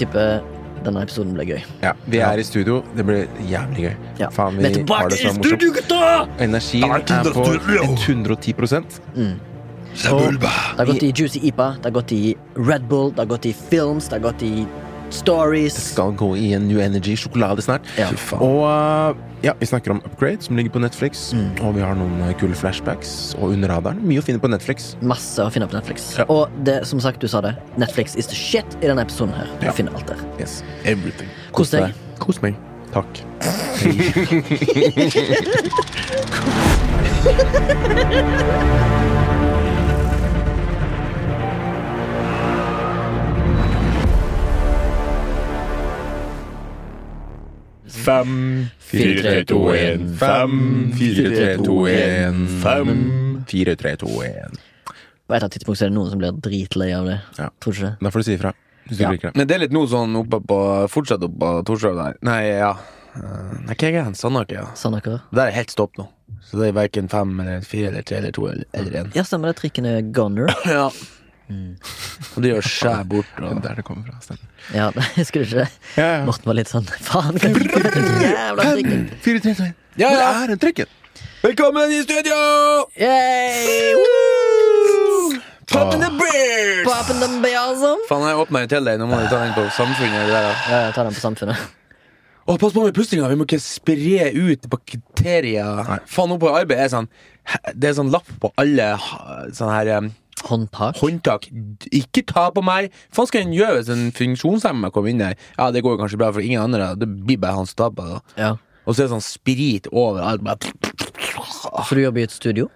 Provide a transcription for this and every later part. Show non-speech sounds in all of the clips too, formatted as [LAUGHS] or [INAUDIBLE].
tipper denne episoden ble gøy. Ja, vi er i studio. Det ble jævlig gøy. Ja. Faen, Vi vi har tilbake det i så studio, morsomt. gutta! Energien er på 110 mm. Og det har gått i Juicy Ipa, det har gått i Red Bull, det har gått i films, det har gått i stories. Det Skal gå i en New Energy sjokolade snart. Ja. Fy faen. Og uh, ja, vi snakker om Upgrade, som ligger på Netflix. Mm. Og vi har noen uh, kule flashbacks. Og under radaren. Mye å finne på Netflix. Masse å finne på Netflix. Ja. Og det, som sagt, du sa det, Netflix is the shit i denne episoden her. Du Ja. finner alt der. Yes. Everything. Kos deg. Kos meg. Takk. [LAUGHS] [LAUGHS] Fem, Fire, tre, to, en. Fem, fire, tre, to, en. Fem. Fire, tre, to, en. På et eller annet tidspunkt er det noen som blir dritlei av det. Ja. Tror du ikke det? Da får du si ifra. Hvis du Ja. liker det. Men det er litt nå sånn oppe på Fortsatt oppe på Torshov der. Nei, ja. Eh, Nei, hva er det? Sandaker, ja. Sandaker? Der er helt stopp nå. Så det er verken fem eller fire eller tre eller to eller, én. Ja, stemmer det. Trikken er goner. [LAUGHS] Ja. Og du gjør skjær bort. [LAUGHS] Det er Og... der det kommer fra. Stemmer. Ja, [LAUGHS] husker du ikke det? Ja, ja. Morten var litt sånn Faen, jævla trikken? Fire, tre, to, én. Ja, ja. Hvor er den trikken. Velkommen i studio! Yay! Woo! Poppin' the bears! Poppin' the bears Faen, jeg åpna en til deg. Nå må du ta den på samfunnet. Det der, da. Ja, jeg tar den på Samfunnet. Å, pass på med pustinga! Vi må ikke spre ut bakterier. Faen, nå på arbeid er sånn Det er sånn lapp på alle sånne her um, Håndtak. håndtak. Ikke ta på meg! Hva skal en gjøre hvis en funksjonshemma kommer inn der? Ja, det går kanskje bra for ingen andre. Det blir bare han som taper, det. Ja. Og så er det sånn sprit overalt. For du jobber i et studio?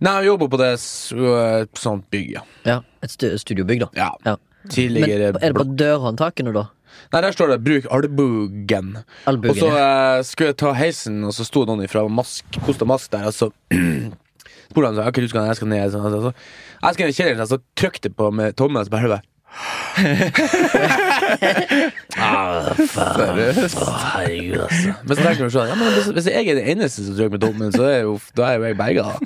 Nei, jeg jobber på det øh, sånt bygg, ja. Ja. Et stu studiobygg, da. ja. Ja. Men er det på dørhåndtakene, da? Nei, der står det 'bruk albuen'. Albuen, Og så ja. eh, skulle jeg ta heisen, og så sto noen ifra Mask, Kosta Mask der, og så [CLEARS THROAT] spurte sa sånn Ok, du skal, jeg skal ned sånn, så, så, Jeg skal ned i kjelleren, så trykte jeg på med tommelen, så bare hører jeg [LAUGHS] ah, faen. Å, herregud, altså. Men så tenker du sånn ja, men hvis, hvis jeg er den eneste som trykker med tommelen, så er jo, da er jo jeg berga. da.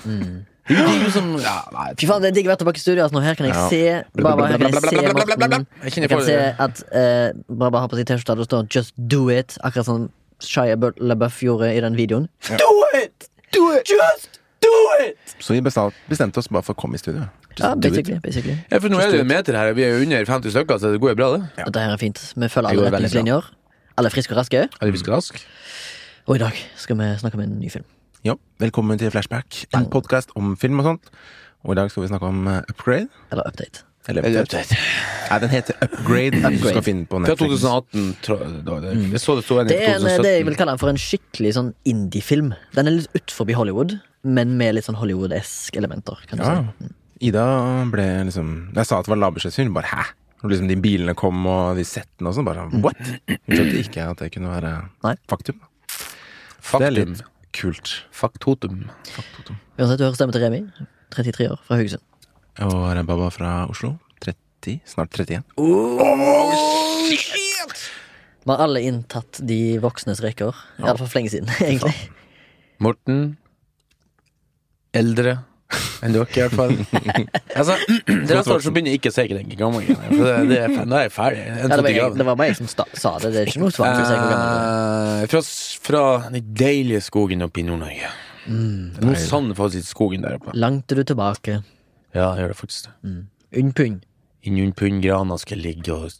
Det er jo som ja, nei, Fy faen, det er digg å være tilbake i studio. Altså, nå her kan jeg se Baba, her kan jeg se Morten. Jeg kan se at eh, Baba har på seg T-skjorte det står 'Just do it', akkurat som Shia LaBeouf gjorde i den videoen. Do it! Do it! Just do it! Så vi bestemte, oss bare for å komme i studio. Just Ja, basically, basically. Ja, for nå er det jo en meter her, vi er jo under 50 stykker, så det går jo bra, det. Dette her er fint. Vi følger alle retningslinjer. Alle er friske og raske. Er friske og raske rask? Og i dag skal vi snakke om en ny film. Ja, velkommen til Flashback, en podkast om film og sånt. Og i dag skal vi snakke om uh, Upgrade. Eller Update. Eller Eller Update. Nei, den heter Upgrade. Du Upgrade. skal finne på Fra Netflix. 2018. Det, jeg så det sto en i Det er en, det jeg vil 2017. kalle for en skikkelig sånn indie-film. Den er litt utenfor Hollywood, men med litt sånn Hollywood-esk elementer. Kan du Ja. si. Ida ble liksom Jeg sa at det var lavbudsjettsfilm, bare hæ? Når liksom de bilene kom og de settene og sånn, bare what? Hun skjønte ikke at det kunne være Nei. faktum. Det er Faktum. litt kult. Faktotum. Faktotum. Uansett, du hører stemmen til Remi. 33 år, fra Haugesund. Og Rebaba fra Oslo. 30, snart 31. Vi har alle inntatt de voksnes rekker. Iallfall for lenge siden, [LAUGHS] egentlig. Morten. Eldre enn dere, i hvert fall. [LAUGHS] altså, det neste år så begynner ikke å den gamle. For det, det er, nå er jeg ferdig. Ja, det, var jeg, det var meg som sta sa det. Det er ikke noe er. Eh, fra, fra den deilige skogen oppe i Nord-Norge. Nå savner faktisk litt skogen der oppe. Langt er du tilbake. Ja, jeg gjør det faktisk. Mm. Unnpund. Inni unnpundgrana skal jeg ligge og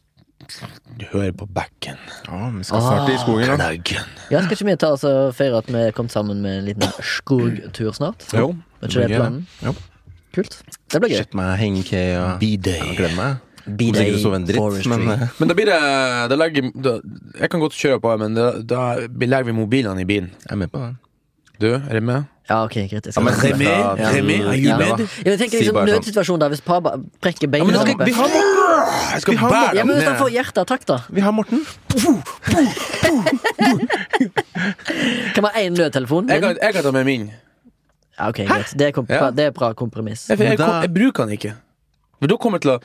høre på bekken. Ja, vi skal snart i skogen, da. Knaggen. Ja, skal ikke vi ta oss og feire at vi er kommet sammen med en liten skogtur snart? Jo. Er ikke det planen? Ja. Kult. Det blir gøy. Sett meg hengekøye og B-day. glem meg. B-Day sikkert sove en dritt, Forestry. men eh, Men da blir det da legger, da, Jeg kan godt kjøre på, men da, da legger vi mobilene i bilen. jeg er med på den. Du, er du med? Ja, ok, greit. Jeg Ja, men skal Remi, Ja. Remi, are you Ja. med? Ja, Si liksom bare sånn. nødsituasjon der hvis par ba- brekker beina. Ja, men skal, vi har Jeg skal Vi har bære ja, men hvis han får hjerteattakk, da? Vi har Morten. Kan man ha én nødtelefon? Jeg kan, jeg kan ta med min. Ja, ok, greit. Det er, komp Ja. det er bra kompromiss. Jeg, jeg, jeg, da- jeg, bruker den ikke. For da kommer jeg til å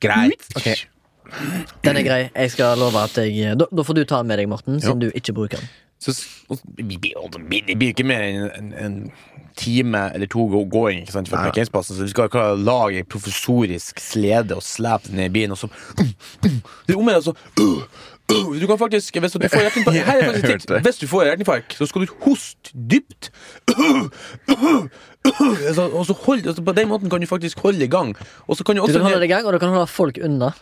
Greit. Ok. Den er grei. Jeg skal love at jeg Da, da får du ta den med deg, Morten, siden du ikke bruker den. Så vi blir ikke mer enn en, en time eller to gå- gåing ikke sant, fra parkeringsplassen, så vi skal klare å lage en professorisk slede og slepe den ned i bilen, og så [CLEARS THROAT] Det er om å gjøre, Du kan faktisk, hvis du får hjerteinfarkt er så skal du hoste dypt. Så, og så hold, altså på den måten kan du faktisk holde i gang. Og så kan du Du kan holde i gang, og du kan holde folk unna.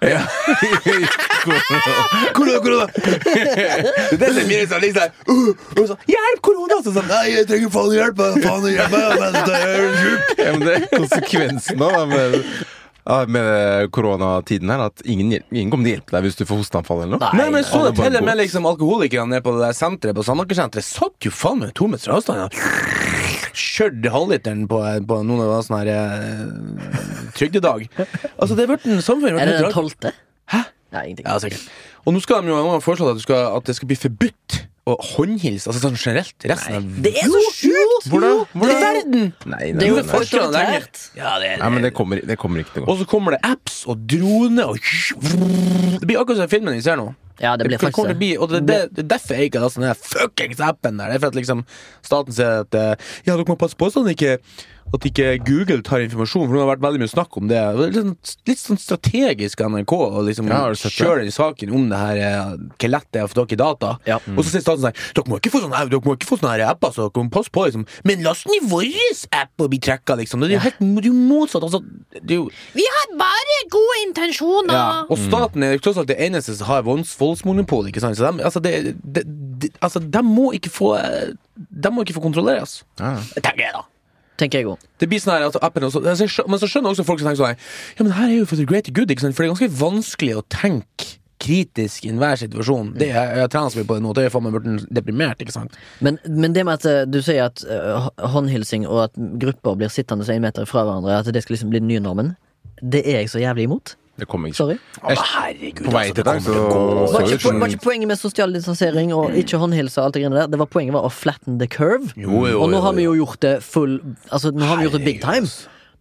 Korona, korona! Det er det som mye liksom uh, så, Hjelp, korona! Så sånn, Nei, jeg trenger faen hjelp! Faen hjelp meg, men det er sjuk! Ja, men det er konsekvensen av da, med, koronatiden her, at ingen, ingen kommer til å hjelpe deg hvis du får hosteanfall eller noe. Nei, men så det til og med liksom alkoholikerne nede på det der senteret på Sandaker-senteret satt jo faen med to meters avstand. Ja. Kjørte halvliteren på, på noen av sånne her eh, trygdedag. Altså, det er blitt en samfunn Er det den tolvte? Hæ? Nei, ingenting. Ja, sikkert. Og nå skal de jo ha foreslått at, at det skal bli forbudt å håndhilse, altså sånn generelt. Resten av Det er så sjukt! Hvordan? I Hvordan? verden! Nei, Det er jo nei, nei. Ja, det er Nei, men det kommer, det kommer ikke til å gå. Og så kommer det apps og droner og Det blir akkurat som filmen vi ser nå. Ja, det blir kommer til å faktisk bli, og det, det, det er derfor jeg ikke har lastet ned fuckings appen der. Det er for at liksom staten sier at eh, Ja, dere må passe på sånn ikke at ikke Google tar informasjon, for det har vært veldig mye snakk om det. Det er Litt, sånn- strategisk av NRK å liksom Ja, kjøre den saken om det her eh, hvor lett det er å få tak i data. Ja. Og så sier staten sånn Dere må ikke få sånne, dere må ikke få sånne her apper, så dere må passe på, liksom. Men last den i vår app og bli tracka, liksom. Det er jo helt det er jo motsatt. Altså, det er jo Vi har bare gode intensjoner. ja, og staten er jo tross alt det eneste som har volds, voldsmonopol. Ikke sant? Så de, altså, det, de, det, altså, de må ikke få De må ikke få kontrolleres. Ja. Tenker jeg, da. Tenker jeg òg. Det blir sånn her altså, appen også, altså, Men så skjønner også folk som tenker sånn Ja, men her er jo for the greater good, ikke sant? For det er ganske vanskelig å tenke kritisk i enhver situasjon. Det er, jeg trener så mye på det nå. Det faen meg blitt deprimert, ikke sant. Men, men det med at eh, du sier at uh, håndhilsing og at grupper blir sittende en meter fra hverandre, at det skal liksom bli den nye normen, det er jeg så jævlig imot. Det kom ikke. Sorry. Å, herregud, På vei altså, til det deg, så- Var ikke, ut var ikke poenget med sosial distansering og ikke håndhilse og alt det greiene der? Det var Poenget var å flatten the curve. Jo, jo, og nå jo, har vi jo. jo gjort det full Altså, nå har vi gjort det big time.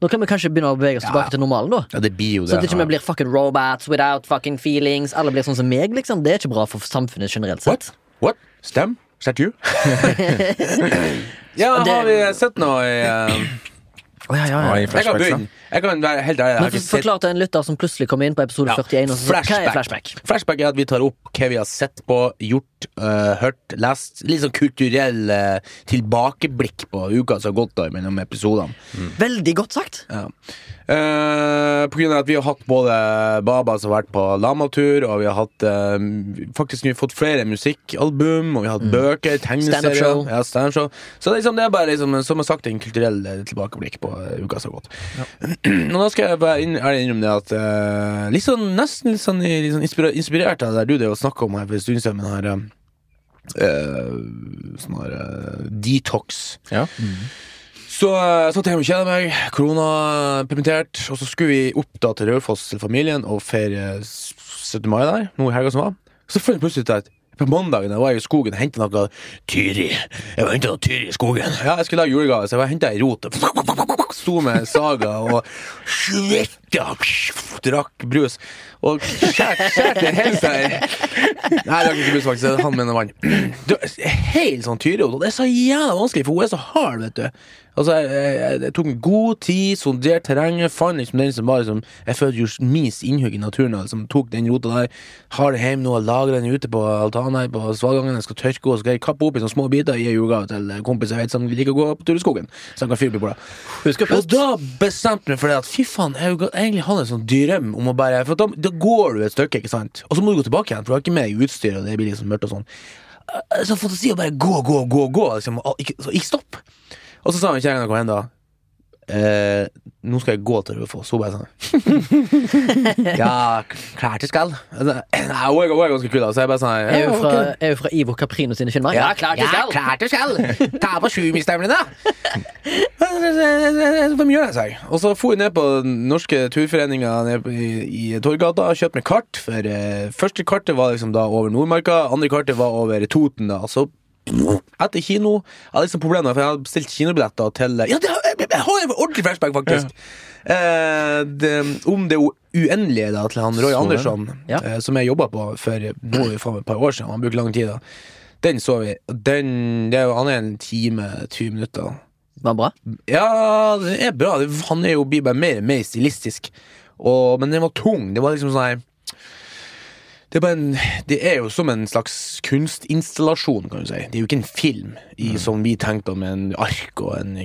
Nå kan vi kanskje begynne å bevege oss tilbake til normalen, da. Ja, det blir jo det. Så at ikke vi blir fucking robots without fucking feelings. Alle blir sånn som meg, liksom. Det er ikke bra for samfunnet generelt sett. What? What? Stem? Is that you? [LAUGHS] [LAUGHS] ja, har vi sett noe i uh, Å, ja, ja, Ja. Jeg kan begynne. Jeg kan være helt ærlig. Men for, forklar til en lytter som plutselig kommer inn på episode 41. Og så, hva er flashback? Flashback er at vi tar opp hva vi har sett på, gjort, uh, hørt, lest. Litt sånn kulturell uh, tilbakeblikk på uka som har gått da mellom episodene. Veldig godt sagt. Ja. Eh, på grunn av at vi har hatt både Baba som har vært på lamatur, og vi har hatt eh, Faktisk vi har fått flere musikkalbum, og vi har hatt bøker, tegneserier. Ja. Så det er, liksom, det er bare liksom, som jeg sagt en kulturell eh, tilbakeblikk på uh, uka som har gått. Nå [CLEARS THROAT] da skal jeg bare inn, innrømme det at eh, litt sånn, nesten litt sånn, litt sånn inspirert av det der du det å snakke om her for en stund siden, med her eh, sånn her eh, detox. Ja. Så så satt jeg hjemme og meg, korona permittert, og så skulle vi opp da til Raufoss til familien og feire s- 17. mai der, nå i helga som var. Så fant jeg plutselig ut at på mandagen jeg var jeg i skogen og henta noe Tyri. Jeg var henta noe Tyri i skogen. Ja, jeg skulle lage julegave, så jeg henta ei rot. Sto med saga og svetta, drakk brus. Og skjærte skjærte hele seg Nei, det var ikke brus, faktisk. Han mener vann. Helt sånn Tyri, og det er så jævla vanskelig, for hun er så hard, vet du. Altså, jeg, jeg, jeg tok en god tid, sonderte terrenget, fant liksom den som var liksom, Jeg følte jo minst innhugg i naturen. Liksom, tok den rota der, har det hjemme nå og lager den ute på altanen her på Svalgangen. Jeg skal tørke og så skal jeg kappe opp i sånne små biter i julegave til kompiser jeg vet som liker å gå på tur i skogen. Så han kan fyre på det. Og da bestemte jeg meg for det at fy faen, jeg har egentlig hatt en sånn drøm om å bare For da, da går du et stykke, ikke sant? Og så må du gå tilbake igjen, for du har ikke med utstyr, og det blir liksom mørkt og sånn. Eh, Så fantasi å bare gå, gå, gå, gå, liksom. Ikke, ikke stopp. Og så sa hun kjerringa kom hen da. Eh, nå skal jeg gå til Raufoss. Hun bare sånn [LAUGHS] Ja, klart jeg skal. Altså, [CLEARS THROAT] Nei, hun er, hun er ganske kul, da. Så jeg bare sånn Er hun fra, okay. fra Ivo Caprino sine filmer. Ja, klart jeg skal! klart du skal! Ta på sjumilsstøvlene! Hvem gjør det seg? Og så for hun ned på den norske turforeninga i, i Torgata og kjøpte meg kart. For eh, Første kartet var liksom da over Nordmarka, andre kartet var over Toten. da Så etter kino Jeg hadde liksom problemer, for jeg hadde bestilt kinobilletter til Ja, det har, jeg, jeg har en ordentlig flashback, faktisk! Eh, det, om det uendelige da til han Roy Så. Andersson, Ja. eh, som jeg jobba på for nå faen et par år siden. Han bruker lang tid, da. Den så vi. Den, det er jo, han er en time, 20 minutter. Var bra? Ja, det er bra. Han er jo blir bare mer og mer stilistisk. Og, men den var tung. Det var liksom sånn her det er, en, det er jo som en slags kunstinstallasjon, kan du si. Det er jo ikke en film i, som vi tenkte om, med en ark og, en,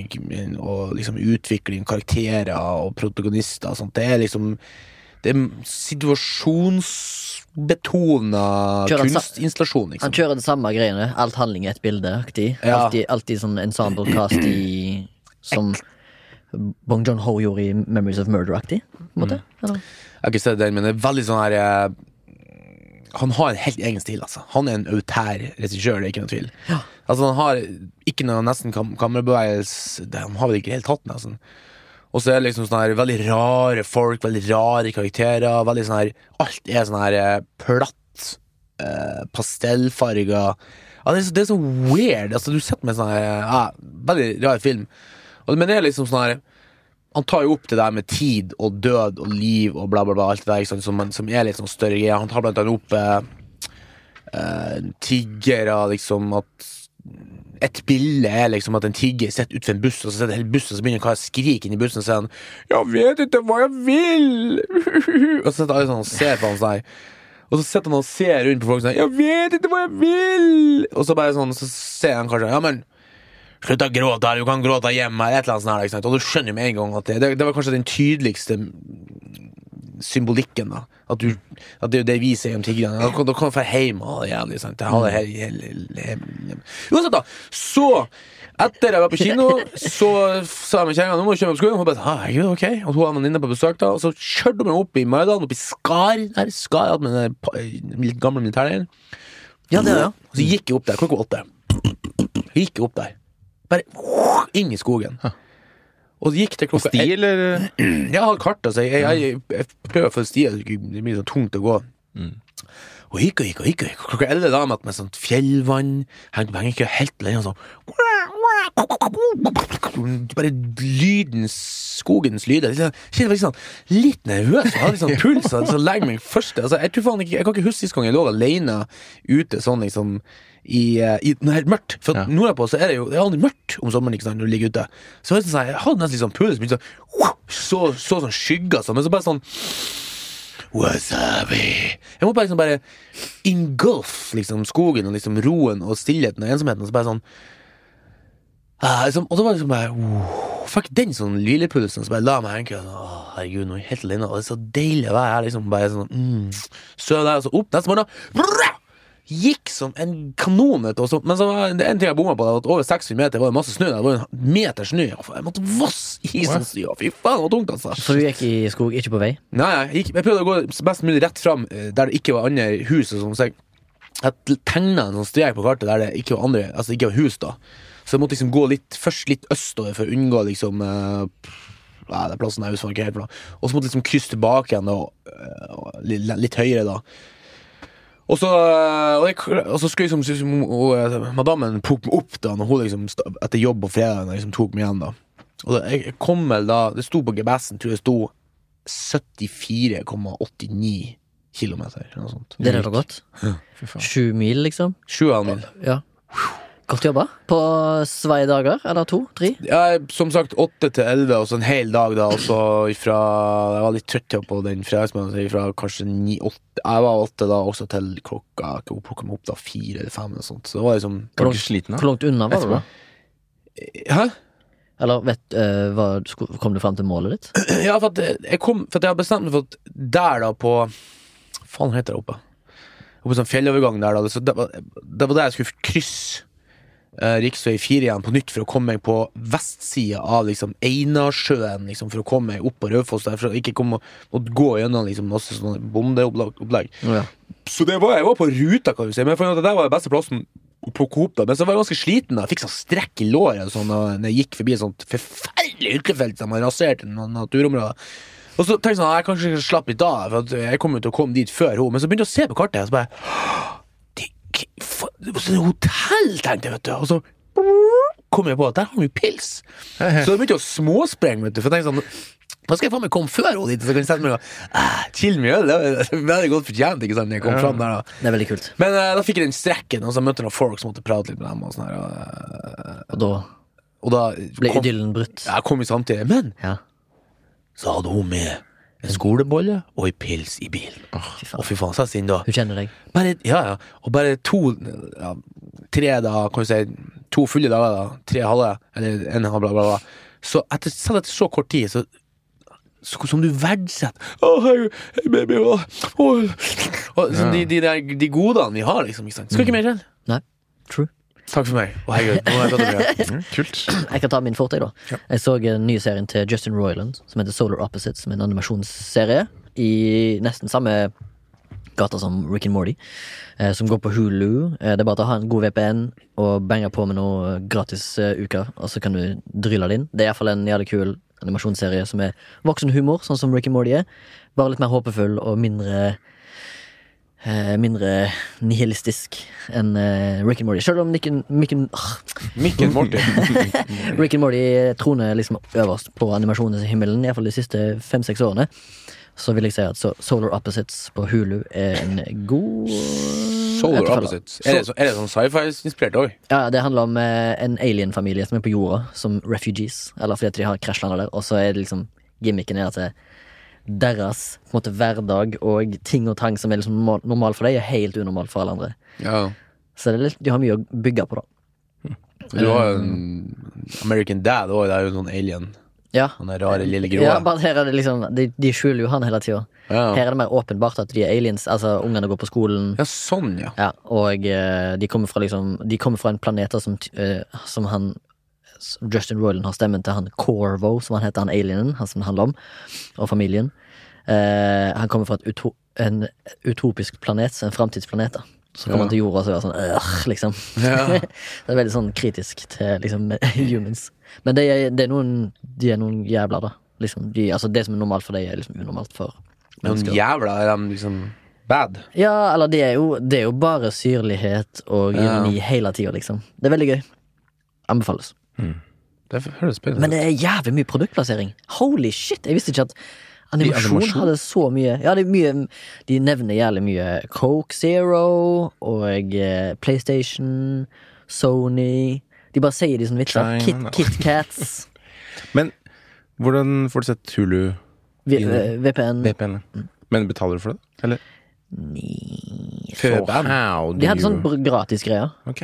og liksom utvikling, karakterer og protagonister og sånt. Det er liksom Det er situasjonsbetona kunstinstallasjon. Liksom. Han kjører det samme greiene. Alt handling i et bilde. Aktig. Ja. Alltid, alltid sånn ensemble cast i Som Bong John-ho gjorde i Memories of Murder-aktig. Eller? Jeg har ikke sett den, men det er veldig sånn her eh, Han har en helt egen stil, altså. Han er en autær regissør, det er ikke noe tvil. Altså, han har ikke noe nesten kam kamerabevegelse Han har vel ikke helt hatt nesten. Og så er det liksom sånne her veldig rare folk, veldig rare karakterer. Veldig sånn her Alt er sånn her eh, platt, eh, pastellfarga ja, det, er så, det er så weird. Altså, du sitter med sånn her ja, Veldig rar film. Og, men det er liksom sånn her han tar jo opp det der med tid og død og liv og bla, bla, bla, alt det der som, som er litt sånn større greier. Han tar blant annet opp eh, eh, tiggere, liksom at et bilde er liksom at en tigger sitter utenfor en buss, og så sitter hele bussen, så begynner kar å skrike inn i bussen og sier han 'Jeg vet ikke hva jeg vil!' [LAUGHS] og så sitter alle sånn og ser på han sånn. Og så sitter han og ser rundt på folk sånn 'Jeg vet ikke hva jeg vil!' Og så bare sånn, så ser han kanskje 'Ja, men Slutt å gråte her, du kan gråte hjemme her, et eller annet sånt her. Og du skjønner med en gang at det, det, det var kanskje den tydeligste symbolikken, da. At, du, at det er det vi sier om tiggerne. Da kan du dra hjem og jævlig, sant. Det her, her, her, Uansett, da. Så, etter jeg var på kino, så sa jeg med kjerringa nå må du meg på skolen. Hun bare herregud, ok. Og hun venninne på besøk, da. Og så kjørte hun opp i Maridalen, opp i Skar. Der, Skar, med den der gamle militærleiren. Ja, det ja. Og så gikk jeg opp der klokka åtte. Gikk jeg opp der. Bare [SNIFFS] inn i skogen. Og så gikk det klokka Sti, eller? Jeg har kart, altså. Jeg, jeg, jeg prøver å få sti, det blir så tungt å gå. Gikk og gikk og gikk. og gikk. Klokka elleve da med med sånt fjellvann. Hengte ikke helt lenge sånn. Bare lyden, skogens lyder. Jeg kjente meg sånn litt nervøs. Jeg hadde sånn puls. Så, legger meg første altså, jeg, tror faen ikke, jeg kan ikke huske sist gang jeg lå alene ute sånn liksom i, eh, i noe helt mørkt. For Ja. nordpå så er det jo Det er aldri mørkt om sommeren ikke sant, når du ligger ute. Så jeg, sånn, jeg hadde nesten litt sånn puls. Sånn, så, så sånn skygger sånn, men så bare sånn Wasabi. Jeg må bare liksom bare engulf liksom skogen og liksom roen og stillheten og ensomheten. Og så bare sånn ah, liksom, Og så var det liksom bare wow, Fikk den sånn hvilepulsen, så bare la meg egentlig sånn, Å, herregud, nå er jeg helt alene, og det er så deilig å være her. Liksom bare sånn mm, Søv der, og så opp neste morgen. Brrra! Gikk som en kanon, vet så- Men så var det en ting jeg bomma på, at over 600 meter var det masse snø. der. Det var en meter snø. Jeg måtte vasse i Ja. Fy faen, det var tungt, altså. Så du gikk i skog, ikke på vei? Nei, jeg, gikk, jeg prøvde å gå best mulig rett fram eh, der det ikke var andre hus. Og sånn, så jeg, jeg tegna en sånn strek på kartet der det ikke var andre Altså ikke var hus. da Så jeg måtte liksom gå litt først litt østover for å unngå liksom uh, Nei, det er plassen jeg husker ikke helt bra. Og så måtte jeg liksom krysse tilbake igjen og, eh, og litt, litt høyere, da. Og så, eh, og, jeg, og så skulle liksom, liksom og, eh, madammen tok meg opp da Når hun liksom etter jobb på fredag liksom tok meg igjen. da Og da, jeg, kom vel da Det sto på GPS-en, tror jeg det sto 74,89 kilometer. eller Noe sånt. Det er da godt. Sju mil, liksom? Sju og en mil. Ja. Godt jobba. På svei dager? Eller to? Tre? Ja, som sagt, åtte til elleve, og så en hel dag, da. Og så ifra Jeg var litt trøtt på den fredagsmorgenen, så ifra kanskje ni åtte Jeg var åtte da, også til klokka Hun plukka meg opp da fire eller fem, eller sånt. Så det var liksom Hvor langt, sliten, Hvor langt unna var du, da? Hæ? Eller vet, eh, hva, kom du fram til målet ditt? [CLEARS THROAT] Ja, for at jeg kom For at jeg har bestemt meg for at der, da, på Hva faen heter det oppe? Oppe på sånn fjellovergang der, da. Så det, var, det var der jeg skulle krysse uh, rv. 4 igjen på nytt for å komme meg på vestsida av liksom Einarsjøen, liksom, for å komme meg opp på Raufoss, for å ikke komme måtte gå gjennom liksom, masse sånne bondeopplegg. Ja. Så det var, jeg var på ruta, kan du si, men det der var den beste plassen å plukke opp. da Men så var jeg ganske sliten. da Jeg fikk sånn strekk i låret sånn, når jeg gikk forbi et sånt forferdelig hyttefelt som har rasert noen naturområder. Og så tenkte jeg sånn, jeg kanskje slapp litt av, for jeg kommer til å komme dit før hun. Men så begynte jeg å se på kartet, og så bare Det, det var sånn hotell, tenkte jeg, vet du. Og så kom jeg på at der har vi pils. Så det begynte å småsprenge, vet du. For jeg tenkte sånn da skal jeg faen meg komme før henne dit, så kan jeg sette meg og ah, chill med øl. Det er veldig godt fortjent, ikke sant, når jeg kom fram der da. Det er veldig kult. Men uh, da fikk jeg den strekken, og så møtte jeg noen folk som måtte prate litt med dem. Og, sånn her, og, eh, Og da og da ble kom, idyllen brutt. ja, kom vi samtidig. Men Ja. så hadde hun med en skolebolle og en pils i bilen. Fy Å, faen. fy faen, så synd, da. Hun kjenner deg. Bare, ja, ja. Og bare to ja, Tre da, kan du si To fulle dager, da. Tre halve, eller en halv, bla, bla, bla. Så etter, selv etter så kort tid, så, så Som du verdsetter Oh, hei, hei, baby, oh. Oh. Og sånn, de, de, der, de godene vi har, liksom. Ikke sant? Skal ikke mer til. Nei. True. Takk for meg. Å, herregud. Nå har jeg tatt det med. [LAUGHS] Mm, kult. Jeg kan ta min fort, jeg, da. Jeg så den nye serien til Justin Roiland, som heter Solar Opposites, som er en animasjonsserie i nesten samme gata som Rick and Morty, eh, som går på Hulu. Eh, det er bare å ha en god VPN og bange på med noe gratis eh, uker, og så kan du dryle det inn. Det er iallfall en jævlig kul animasjonsserie som er voksenhumor, sånn som Rick and Morty er. Bare litt mer håpefull og mindre eh, Mindre nihilistisk enn eh, Rick and Morty. Selv om Nick and, Mick and, Mikkel [LAUGHS] Morty. Rick and Morty troner liksom øverst på animasjonshimmelen, iallfall de siste fem-seks årene. Så vil jeg si at Solar Opposites på Hulu er en god Solar. Opposites. Er det, så, er det sånn sci-fi-inspirert òg? Ja, Det handler om eh, en alien-familie som er på jorda, som refugees. Eller fordi de har krasjlanda der. Og så er det liksom gimmicken er at det, deres måte, hverdag og ting og tang som er liksom normal- for deg, er helt unormal for alle andre. Ja. Så det litt, de har mye å bygge på, da. Du har en American Dad òg, det er jo sånn alien. Ja, Han er rare lille grå. ja bare her er det liksom De, de skjuler jo han hele tida. Ja. Her er det mer åpenbart at de er aliens. Altså, ungene går på skolen. ja, sånn, ja. Ja, og eh, de kommer fra liksom De kommer fra en planet som, eh, som han Justin Roiland har stemmen til han Corvo, som han heter, han alienen, han som det handler om, og familien. Eh, han kommer fra uto en utopisk planet, en framtidsplanet. da. Så kommer Ja. han til jorda og så det sånn øh, liksom. Ja. [LAUGHS] det er veldig sånn kritisk til liksom [LAUGHS] humans. Men det er, det er noen De er noen jævler, da. Liksom, de, altså, det som er normalt for deg, er liksom unormalt for Noen jævler? er de liksom bad. Ja, eller det er jo, det er jo bare syrlighet og Ja. hele tida, liksom. Det er veldig gøy. Anbefales. Det høres spennende Men det er jævlig mye produktplassering. Holy shit! Jeg visste ikke at animasjon, animasjon? hadde så mye Ja, det er mye De nevner jævlig mye Coke Zero og eh, PlayStation, Sony De bare sier de sånne vitser. Kit, KitKats, [LAUGHS] Men hvordan får du sett Hulu vi- eh, VPN VPN? Men betaler du for det? Eller? Før So how do De hadde sånn gratisgreier. gratis greier. Ok.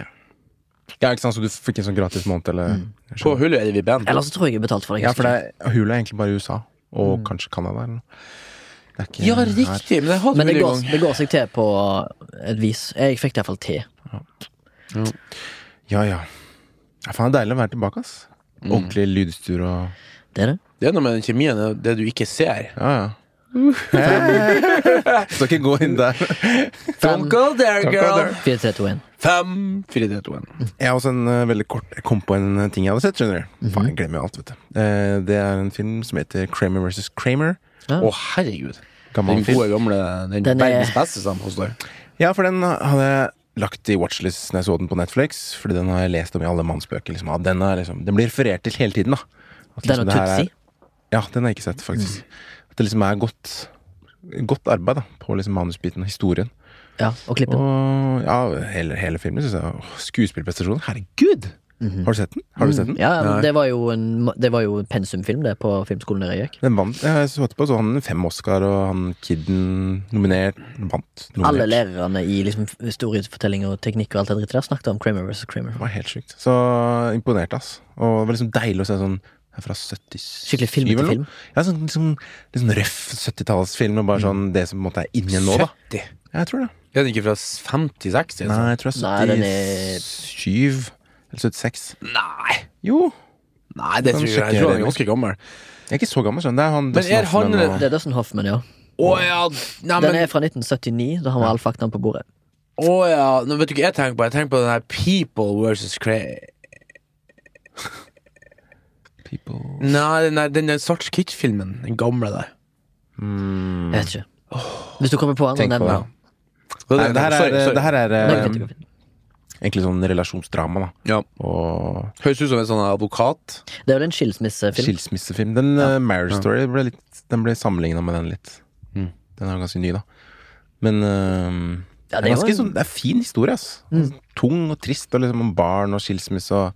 Ja, ikke sant, så du fikk en sånn gratis måned, eller Mm. På. Hulu er det vi band. Eller så tror jeg jeg betalte for det. Ja, for det er, Hulu er egentlig bare i USA, og kanskje Canada, eller noe. Det er ikke Ja, her. riktig, men det, Men det går, det går seg til på et vis. Jeg fikk det iallfall til. Ja, ja. ja faen, det er deilig å være tilbake, ass. Mm. Ordentlig lydstyr og Det er det. Det er noe med den kjemien, det- det du ikke ser. Ja, ja. [LAUGHS] Skal ikke gå inn der. Fem, go there, Don't go there. 4, 3, 2, 1. Fem, fire, tre, to, én. Jeg har også en uh, veldig kort Jeg kom på en eh, ting jeg hadde sett, skjønner du. Mhm. Faen, jeg glemmer jo alt, vet du. Uh, det er en film som heter Kramer vs. Kramer. Ja. Å, herregud. Gammel Den gode gamle Den, Den er- verdens beste deg. Ja, for den hadde jeg lagt i watchlist når jeg så den på Netflix. Fordi den har jeg lest om i alle mannsbøker. Liksom. At den, er, liksom, den blir referert til hele tiden. da At Den liksom Den er- Tutsi. Ja, den har jeg ikke sett, faktisk. At det liksom er godt Godt arbeid da på liksom manusbiten og historien. Ja, og klippen. Og ja, hele, hele filmen Synes jeg Skuespillprestasjonen, herregud! Har du sett den? Har du sett den? Mhm. Ja, det var jo en Det var jo en pensumfilm, det, på filmskolen der jeg gikk. Den vant. Jeg så etterpå, så han fem Oscar, og han kiden nominert Vant. Nominert. Alle lærerne i liksom historiefortelling og teknikk og alt det drittet der snakket om Kramer vs. Kramer. Det var helt sykt. Så imponert, ass. Og det var liksom deilig å se sånn fra 77 Skikkelig film til film. Ja, sånn, liksom, sånn røff 70-tallsfilm, og bare sånn det som på en måte er inni nå, da. 70. Jeg tror det. Er den ikke fra 50-60? Nei, jeg tror det Nei, er den er- 77 eller 76. Nei. Jo. Nei, det Kan tror jeg, sjekke jeg tror han er ganske gammel. Jeg er ikke så gammel, skjønner du. Det er han Men er han- Hoffman og- Det er Dustin Hoffman, ja. Å ja, nei, Den men er fra 1979, da han var all faktaen på bordet. Å ja, nå vet du hva jeg tenker på? Jeg tenker på den her People versus Cray... People Nei, den der, den der Sarts Kitch-filmen. Den gamle der. mm. Jeg vet ikke. Hvis du kommer på han, Tenk på nevn det. Nei, det her er, Sorry, sorry. det her er eh, det egentlig sånn relasjonsdrama, da. Ja. Og Høres ut som en sånn advokat. Det er vel en skilsmissefilm. skilsmissefilm. Den uh, Marriage Story ble litt Den ble sammenligna med den litt. Mm. Den er jo ganske ny, da. Men uh, Ja, det, det er er jo ganske en- sånn Det er fin historie, ass. Mm. Tung og trist, og liksom om barn og skilsmisse og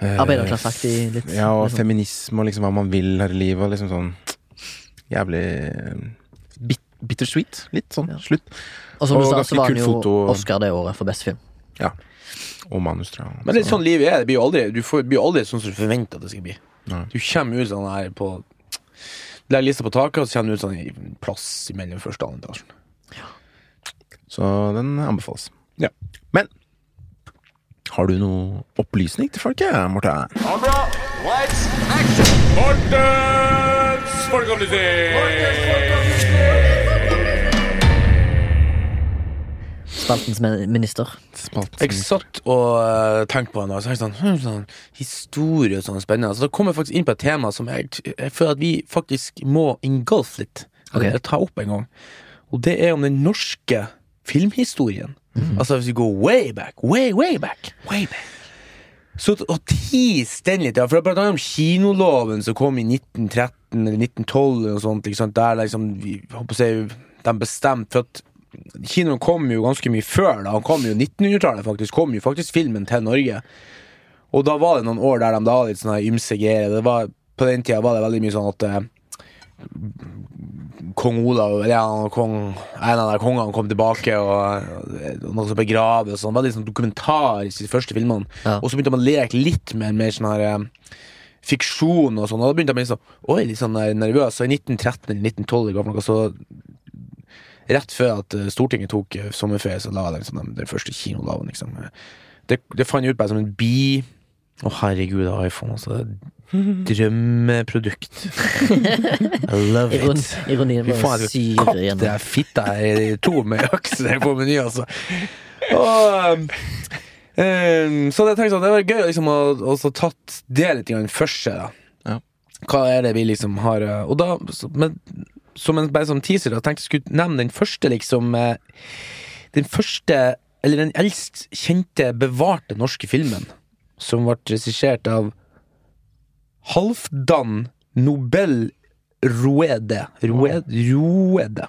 eh, Arbeiderklasseaktig litt. Ja, og liksom. feminisme og liksom hva man vil her i livet, og liksom sånn Jævlig eh, bittersweet. Litt sånn. Ja. Slutt. Og som du sa, så var han jo foto. Oscar det året for best film. Og manus, tror jeg. Men det er sånn livet er. Det blir jo aldri, du får, blir aldri sånn som du forventer at det skal bli. Nei. Du kommer ut sånn her på Legger lista på taket, og så kommer du ut sånn i plass mellom første og andre etasjen. Så den anbefales. Ja. Men har du noe opplysning til folket, Morten? Mortens folkeopplysning! Spaltens minister. Spaltens Jeg satt og uh, tenkte på henne, og så jeg sånn, hm, sånn Historie og sånn spennende. Så da kom jeg faktisk inn på et tema som jeg, jeg føler at vi faktisk må engulfe litt. Okay. Eller ta opp en gang. Og det er om den norske filmhistorien. Altså hvis vi går way back, way, way back. Way back. Så å tease den litt, ja. For blant annet om kinoloven som kom i 1913 eller 1912 eller noe sånt, liksom, der liksom vi, håper å si, de bestemte For at kinoen kom jo ganske mye før, da. Han kom jo 1900-tallet, faktisk. Kom jo faktisk filmen til Norge. Og da var det noen år der de da hadde litt sånne her ymse greier. På den tida var det veldig mye sånn at eh, Kong Olav eller ja, kong, En av de kongene kom tilbake, og, og noe som begravet og sånn. Veldig sånn dokumentarisk i de første filmene. Ja. Og så begynte man å leke litt med mer sånn her eh, fiksjon og sånn. Og da begynte jeg å bli sånn, Oi, litt sånn nervøs. Så i 1913 eller 1912 eller noe, så Rett før at eh, Stortinget tok eh, sommerferie, så la de liksom, den, den første kinolaven, liksom. Det, det fant jeg ut bare som en bi Å, herregud, iPhone, altså. Det Drømmeprodukt. [LAUGHS] I love Iron, it. ironien Fy bare faen, jeg igjen Det er det fitta her i to med aksene på meny, altså. Og, um, så det tenkte sånn, det var gøy liksom, å, å tatt det litt først da. Ja. Hva er det vi liksom har uh, Og da, så, men, som en, bare som teaser, da tenkte jeg skulle nevne den første, liksom uh, Den første, eller den eldst kjente, bevarte norske filmen, som ble regissert av Halfdan Nobel Ruede. Ruede. Ruede.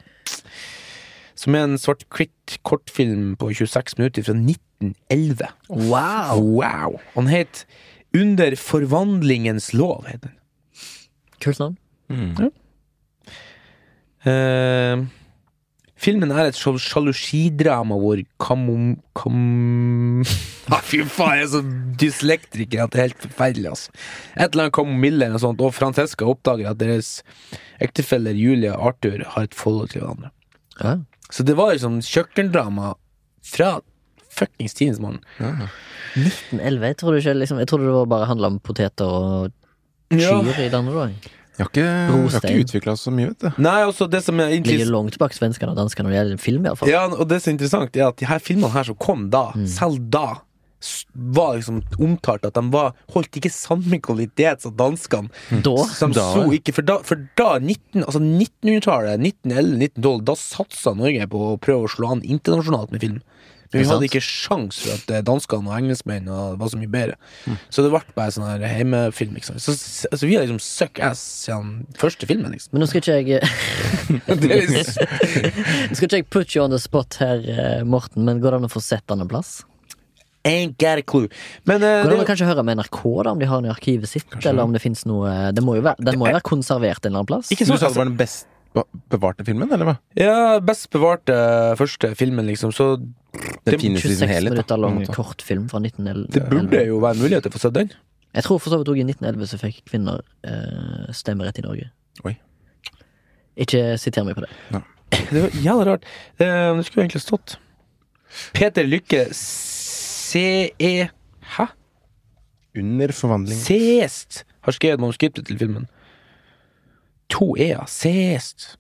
Som er en svart-hvitt kortfilm på 26 minutter fra 1911. Wow! Wow! Han het Under forvandlingens lov. Kult navn. Mm. navn. Eh, filmen er et sjal- sjalusidrama hvor kamom... Kam... [LAUGHS] Ah, fy faen, jeg er så dyslektriker at det er helt forferdelig, altså. Et eller annet kamomille eller noe sånt, og Francesca oppdager at deres ektefeller Julia og Arthur har et forhold til hverandre. Ja. Så det var liksom kjøkkendrama fra fuckings tidens morgen. 1911. Jeg trodde, ikke, liksom, jeg trodde det var bare handla om poteter og Ja. kyr i landet. Vi har ikke, vi ikke utvikla så mye, vet du. Nei, også det som er Ligger interessant langt bak svenskene og danskene når det gjelder film, i hvert fall. Ja, og det som er interessant, er at de her filmene her som kom da, selv da, s- var liksom omtalt at de var, holdt ikke samme kvalitet som danskene. Da Som Da, så ja. ikke, for da, for da 19, altså 1900-tallet, 1911-1912, da satsa Norge på å prøve å slå an internasjonalt med film. Vi hadde ikke sjans for at eh, danskene og engelskmennene var så mye bedre. Mm. Så det ble bare sånn her hjemmefilm, liksom. Så, så, altså, vi har liksom suck ass siden første filmen, liksom. Men nå skal ikke jeg [LAUGHS] Det Nå skal ikke jeg put you on the spot her, eh, Morten, men går det an å få sett den en plass? ain't got a clue. Men uh, Går det an å kanskje høre med NRK, da, om de har den i arkivet sitt? Eller om det finnes noe det må jo være, Den må jo være konservert en eller annen plass? ikke Du sånn, sa det var den best be- bevarte filmen, eller hva? Ja, best bevarte første filmen, liksom. Så Den Det- finnes i sin 26 helhet. da, minutter på en lang måte. kortfilm fra 1911. det burde jo være mulighet til å få sett den. Jeg tror for så vidt også i 1911 så fikk kvinner eh, stemmerett i Norge. Oi. Ikke siter meg på det. Det var jævla rart. Eh, det skulle egentlig stått Peter Lykke CE Hæ? Under forvandling. Seest har skrevet manuskriptet til filmen. To e-er. Seest.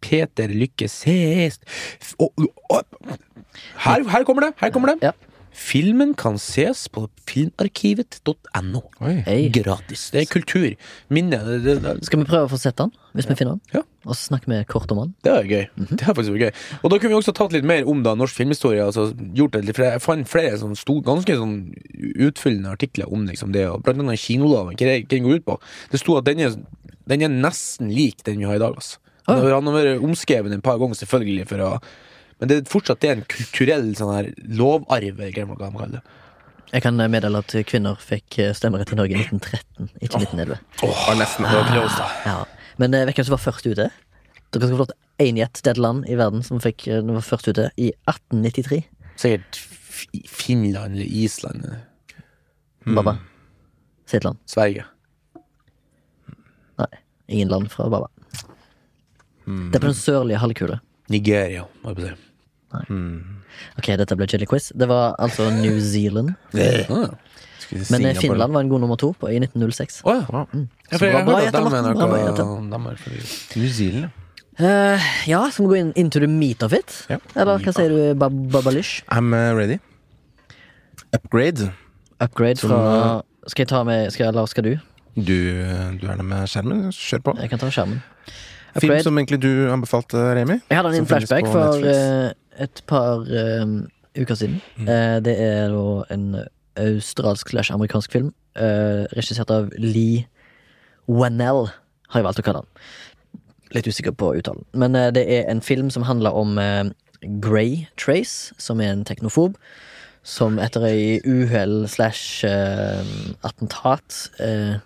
Peter Lykke Seest. Og, å. Her, her kommer det! Her kommer det. Ja. Filmen kan ses på filmarkivet.no. Gratis. Det er kultur. Minne. Det, det, det, Skal vi prøve å få sett den, hvis vi finner den? Ja. Og så snakker vi kort om den. det er gøy. Det er faktisk gøy. Og da kunne vi også tatt litt mer om da norsk filmhistorie. Altså, gjort det, for jeg fant flere sånn sto, ganske sånn utfyllende artikler om liksom det, og blant annet kinoloven. Hva den går ut på. Det sto at den er, den er nesten lik den vi har i dag. Altså. Ah. Han har vært omskrevet en par ganger, selvfølgelig, for å men det er fortsatt det er en kulturell sånn her lovarv. Jeg kan meddele at kvinner fikk eh, stemmerett i Norge i 1913, ikke 1911. Åh, nesten Det var close, da. Ja. Men eh, hvem som var først ute? Dere skal få lov til én gjett. Det er et land i verden som fikk, eh, var først ute i 1893. Sikkert Finland eller Island. eller Baba. Si et land. Sverige. Nei, ingen land fra Baba. Det er på den sørlige halvkule. Nigeria, må jeg si. Ok, dette ble chili quiz. Det var altså New Zealand. [LAUGHS] Ah. Men eh, Finland var en god nummer to på, i 1906. Oh, ja. Mm. Ja, for jeg har hørt at de er noe New Zealand. Uh, ja, skal vi gå inn into the meat of it? Ja. Eller hva sier du, Bab Babalish? I'm uh, ready. Upgrade. Upgrade Som, fra Skal jeg ta med skal, Eller skal du? Du, du er der med skjermen. Kjør på. Jeg kan ta skjermen. Film played. som egentlig du anbefalte, Remi. Jeg hadde en som finnes flashback for eh, et par uh, uker siden. Eh, det er da en australsk slash amerikansk film, uh, regissert av Lee Wanell, har jeg valgt å kalle den. Litt usikker på uttalen. Men det er en film som handler om uh, Grey Trace, som er en teknofob. Som etter ei uhell slash uh, attentat eh,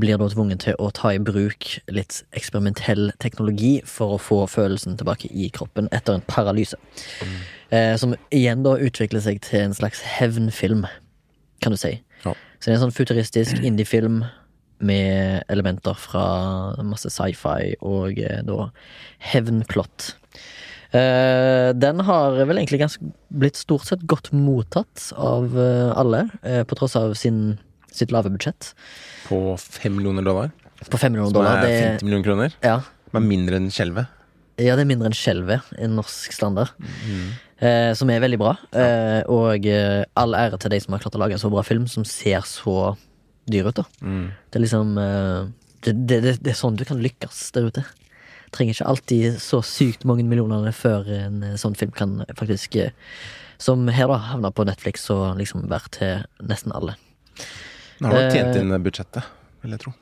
blir da tvunget til å ta i bruk litt eksperimentell teknologi for å få følelsen tilbake i kroppen etter en paralyse. Eh, som igjen da utvikler seg til en slags hevnfilm, kan du si. Ja. Så det er en sånn futuristisk indiefilm med elementer fra masse sci-fi og eh, da hevnplott. Eh, den har vel egentlig ganske blitt stort sett godt mottatt av eh, alle, eh, på tross av sin, sitt lave budsjett. På fem millioner dollar. På 5 millioner dollar. Som er Det, 50 millioner kroner. ja, Som er mindre enn skjelvet. ja, det er mindre enn skjelvet i norsk standard. Eh, som er veldig bra. Eh, og eh, all ære til de som har klart å lage en så bra film som ser så dyr ut. da Det er liksom eh, det, det, det, er sånn du kan lykkes der ute. Trenger ikke alltid så sykt mange millioner før en eh, sånn film kan faktisk eh, Som her, da, havne på Netflix og liksom vært til nesten alle. Nå har du tjent Eh, inn budsjettet, vil jeg tro.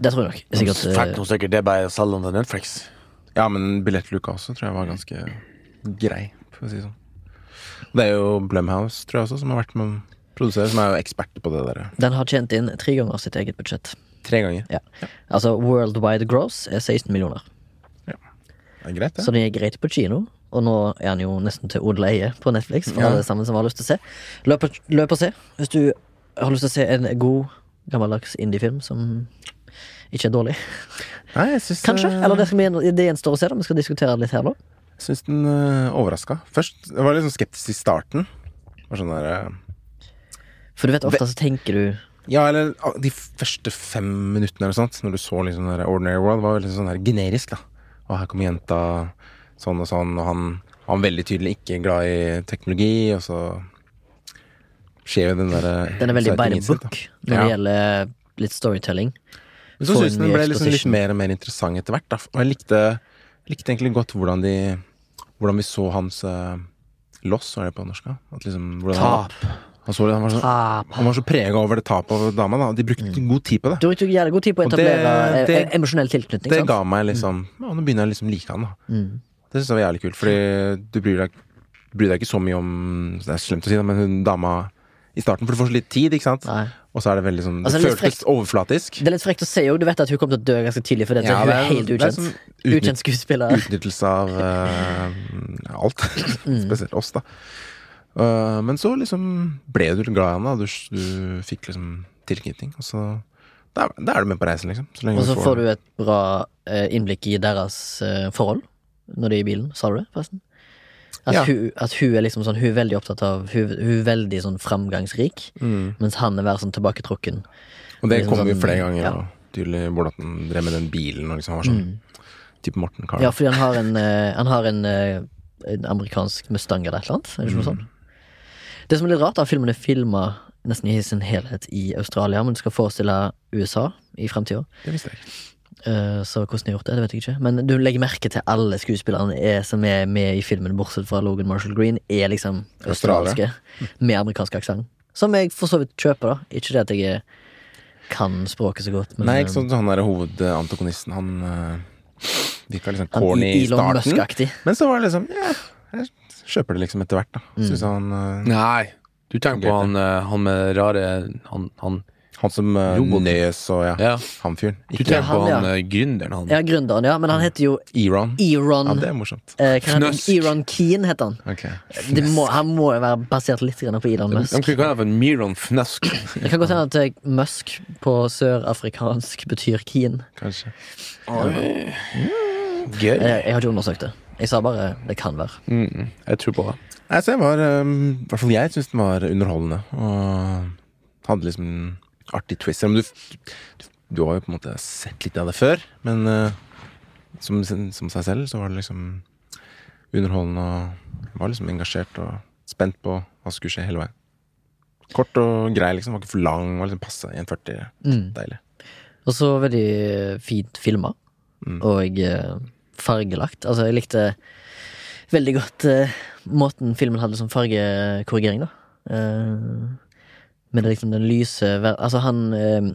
Det tror jeg nok. Sikkert, eh, Fælt noe sikkert det er bare den til Netflix. Ja, men billettluka også tror jeg var ganske grei, for å si det sånn. Det er jo Blumhouse, tror jeg også, som har vært med å produsere, som er jo eksperter på det der. den har tjent inn tre ganger sitt eget budsjett. Tre ganger. Ja. Altså Worldwide gross er 16 millioner. Ja. Det er greit, det. Så den er greit på kino. Og nå er han jo nesten til odel eie på Netflix, for Ja. alle sammen som har lyst til å se. Løp, og- løp og se hvis du har lyst til å se en god, gammeldags indiefilm som ikke er dårlig. Nei, jeg synes, Kanskje. Eller det, vi, det gjenstår å se. da Vi skal diskutere det litt her, nå. Jeg syns den uh, overraska. Først jeg var litt sånn skeptisk i starten. Var sånn der, eh, For du vet ofte så tenker du ja, eller ah, de første fem minuttene eller sånt, når du så liksom der Ordinary World, var veldig sånn der generisk, da. Og her kommer jenta sånn og sånn, og han, han veldig tydelig ikke glad i teknologi, og så skjer jo den derre Den er veldig da. book når det gjelder litt storytelling. Men så syns jeg den ble liksom litt mer og mer interessant etter hvert. Da. Og jeg likte, likte egentlig godt hvordan de Hvordan vi så hans uh, loss, er det på norsk? At liksom, Tap. Han, så, han, var så, han var så prega over det tapet av dama. Da. De brukte god tid på det. Du brukte jævlig god tid på å det- etablere det- eh, emosjonell tilknytning. Det sant? ga meg liksom Ja, nå begynner jeg liksom like han, da. Mm. Det syns jeg var jævlig kult, fordi du bryr deg, bryr deg ikke så mye om Det er slemt å si, da, men hun dama i starten, for du får så litt tid, ikke sant? Nei. Og så er det veldig sånn Altså, Det det føltes overflatisk. Det er litt frekt å si òg. Du vet at hun kommer til å dø ganske tidlig fordi det. Ja, hun er helt ukjent. er sånn utnytt- Ukjent skuespiller. Utnyttelse av uh, alt. Mm. [LAUGHS] [LAUGHS] Spesielt oss, da. Uh, men så liksom ble du glad i henne. Du, du fikk liksom tilknytning. Og så da, da er du med på reisen, liksom. Så Og så får du et bra eh, innblikk i deres uh, forhold når de er i bilen. Sa du det, forresten? At, Ja. hun, at hun er liksom sånn Hun er veldig opptatt av Hun, hun er veldig sånn framgangsrik, mm. mens han er mer sånn tilbaketrukken. Og det liksom kommer jo sånn, flere ganger. ja. Tydelig hvordan han drev med den bilen og liksom var sånn type Morten Carl. Ja, fordi han har en, uh, han har en, uh, en amerikansk Mustang eller et eller annet. Er det ikke noe sånt? Det som er litt rart, at filmen er filma nesten i sin helhet i Australia, men skal forestille USA i fremtida. Det visste jeg ikke. Eh, Så hvordan de har gjort det, det vet jeg ikke. Men du legger merke til alle skuespillerne er, som er med i filmen, bortsett fra Logan Marshall Green, er liksom australske med amerikansk aksent. Som jeg for så vidt kjøper, da. Ikke det at jeg kan språket så godt, men Nei, eh, ikke sånn han derre hovedantagonisten, han uh, virka liksom sånn corny i starten. Men så var det liksom Ja, jeg kjøper det liksom etter hvert, da. Mm. Han uh, Nei. Du tenker på han, eh, han med rare Han, han Han som uh, Nes og ja, Ja. han fyren. Du Ikke tenker han, på han ja. eh, gründeren, han. Ja, gründeren, ja. Men han heter jo Eron. Eron Ja, det er morsomt. eh, hva heter han? Fnøsk. Eron Keen heter han. Ok. Det må, han må jo være basert litt grann på Elon De Musk. kunne kalle han for Miron Fnøsk, Det kan godt hende at eh, Musk på sørafrikansk betyr Keen. Kanskje. Gøy. Jeg, jeg har ikke undersøkt det. Jeg sa bare det kan være. Mm, jeg tror på det. Nei, så jeg var um, I hvert fall jeg syns den var underholdende. Og hadde liksom en artig twist. Du, du, du har jo på en måte sett litt av det før. Men uh, som, som seg selv så var det liksom underholdende og var liksom engasjert og spent på hva som skulle skje hele veien. Kort og grei, liksom. Var ikke for lang. Var liksom passe 1,40. Mm. Deilig. Og så veldig fint filma, Mm. og eh, fargelagt. Altså, jeg likte veldig godt uh, måten filmen hadde som fargekorrigering, da. Eh, med det liksom den lyse Altså, han eh,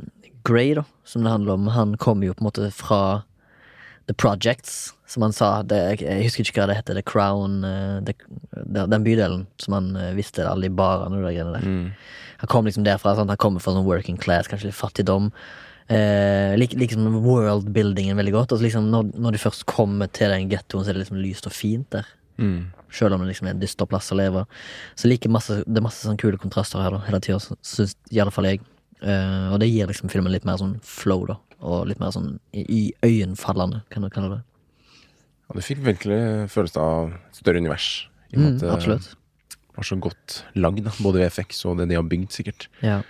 Grey, da, som det handler om, han kommer jo på en måte fra The Projects, som han sa. Det, jeg husker ikke hva det heter. The Crown eh, det, det- Den bydelen som han eh, visste alle de barene og de greiene der. Mm. Han kom liksom derfra, sant? han kommer fra sånn working class, kanskje litt fattigdom. Eh, lik, liksom worldbuildingen veldig godt. Og så liksom når, når de først kommer til den gettoen, så er det liksom lyst og fint der. Mm. Selv om det liksom er en dyster plass å leve. Så like masse, det er masse sånn kule kontraster her da, hele tida, syns i alle fall jeg. Uh, og det gir liksom filmen litt mer sånn flow, da. Og litt mer sånn i, i øyenfallende, kan du kalle det. Ja, du fikk virkelig følelsen av et større univers. I Mm, med absolutt. det var så godt lagd. Både VFX og det de har bygd, sikkert. Ja.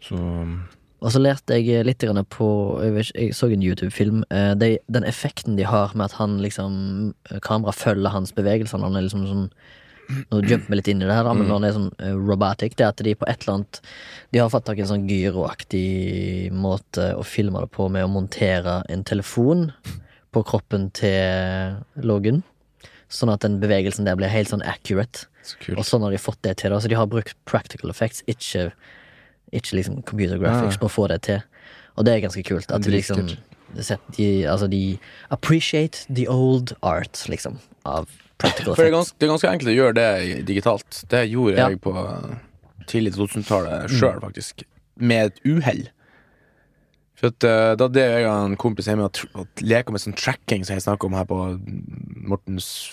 Så um, Og så lærte jeg litt på Jeg, så en YouTube-film. Eh, den effekten de har med at han liksom Kamera følger hans bevegelser når han er liksom sånn Nå jumper vi litt inn i det her, da, men når han er sånn eh, robotic, det er at de på et eller annet De har fått tak i en sånn gyroaktig måte å filme det på med å montere en telefon på kroppen til Logan. Sånn at den bevegelsen der blir helt sånn accurate. så. Og sånn har de fått det til. Da. Så de har brukt practical effects, ikke, ikke liksom computer graphics, Ja. på å få det til. Og det er ganske kult. At de liksom de, altså de appreciate the old art, liksom, av practical For det er, ganske, det er ganske enkelt å gjøre det digitalt. Det gjorde Ja. jeg på tidlig 2000-tallet sjøl, faktisk. Med et uhell. For at, uh, da det jeg og en kompis hjemme og leka med sånn tracking, som jeg snakka om her på Mortens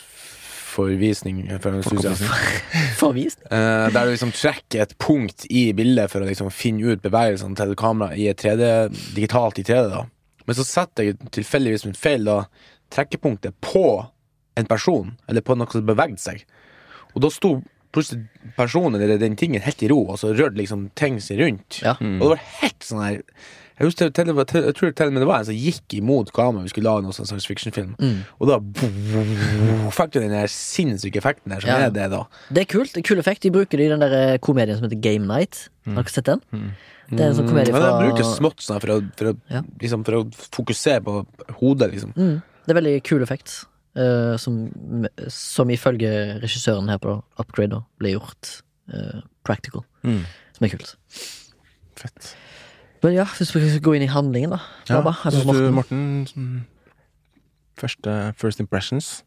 forvisning for [LAUGHS] forvisning? Eh, der du liksom trekker et punkt i bildet for å liksom finne ut bevegelsene til kameraet i 3D, digitalt i 3D. da Men så setter jeg tilfeldigvis min feil da trekkepunktet på en person, eller på noe som bevegde seg. Og da sto plutselig personen eller den tingen helt i ro, og så rørte liksom ting seg rundt. Ja. Og det var helt sånn her jeg, husker, til, til, jeg tror til og med det var en som gikk imot kameraet vi skulle lage noen sånn science fiction-film. Mm. Og da fikk du den der sinnssyke effekten der, som Ja. er det, da. Det er kult. det Kul effekt. De bruker det i den der eh, komedien som heter Game Night. Har dere sett den? Det er en sånn komedie fra Ja, de bruker smått sånn for å, for, å, Ja. liksom, for å fokusere på hodet, liksom. Mm. Det er veldig kul effekt. Uh, som, som ifølge regissøren her på Upgrade da, ble gjort uh, practical. Mm. Som er kult. Fett. Men ja, hvis vi skal gå inn i handlingen, da. Ja, Baba, Syns du, Morten? Første first impressions?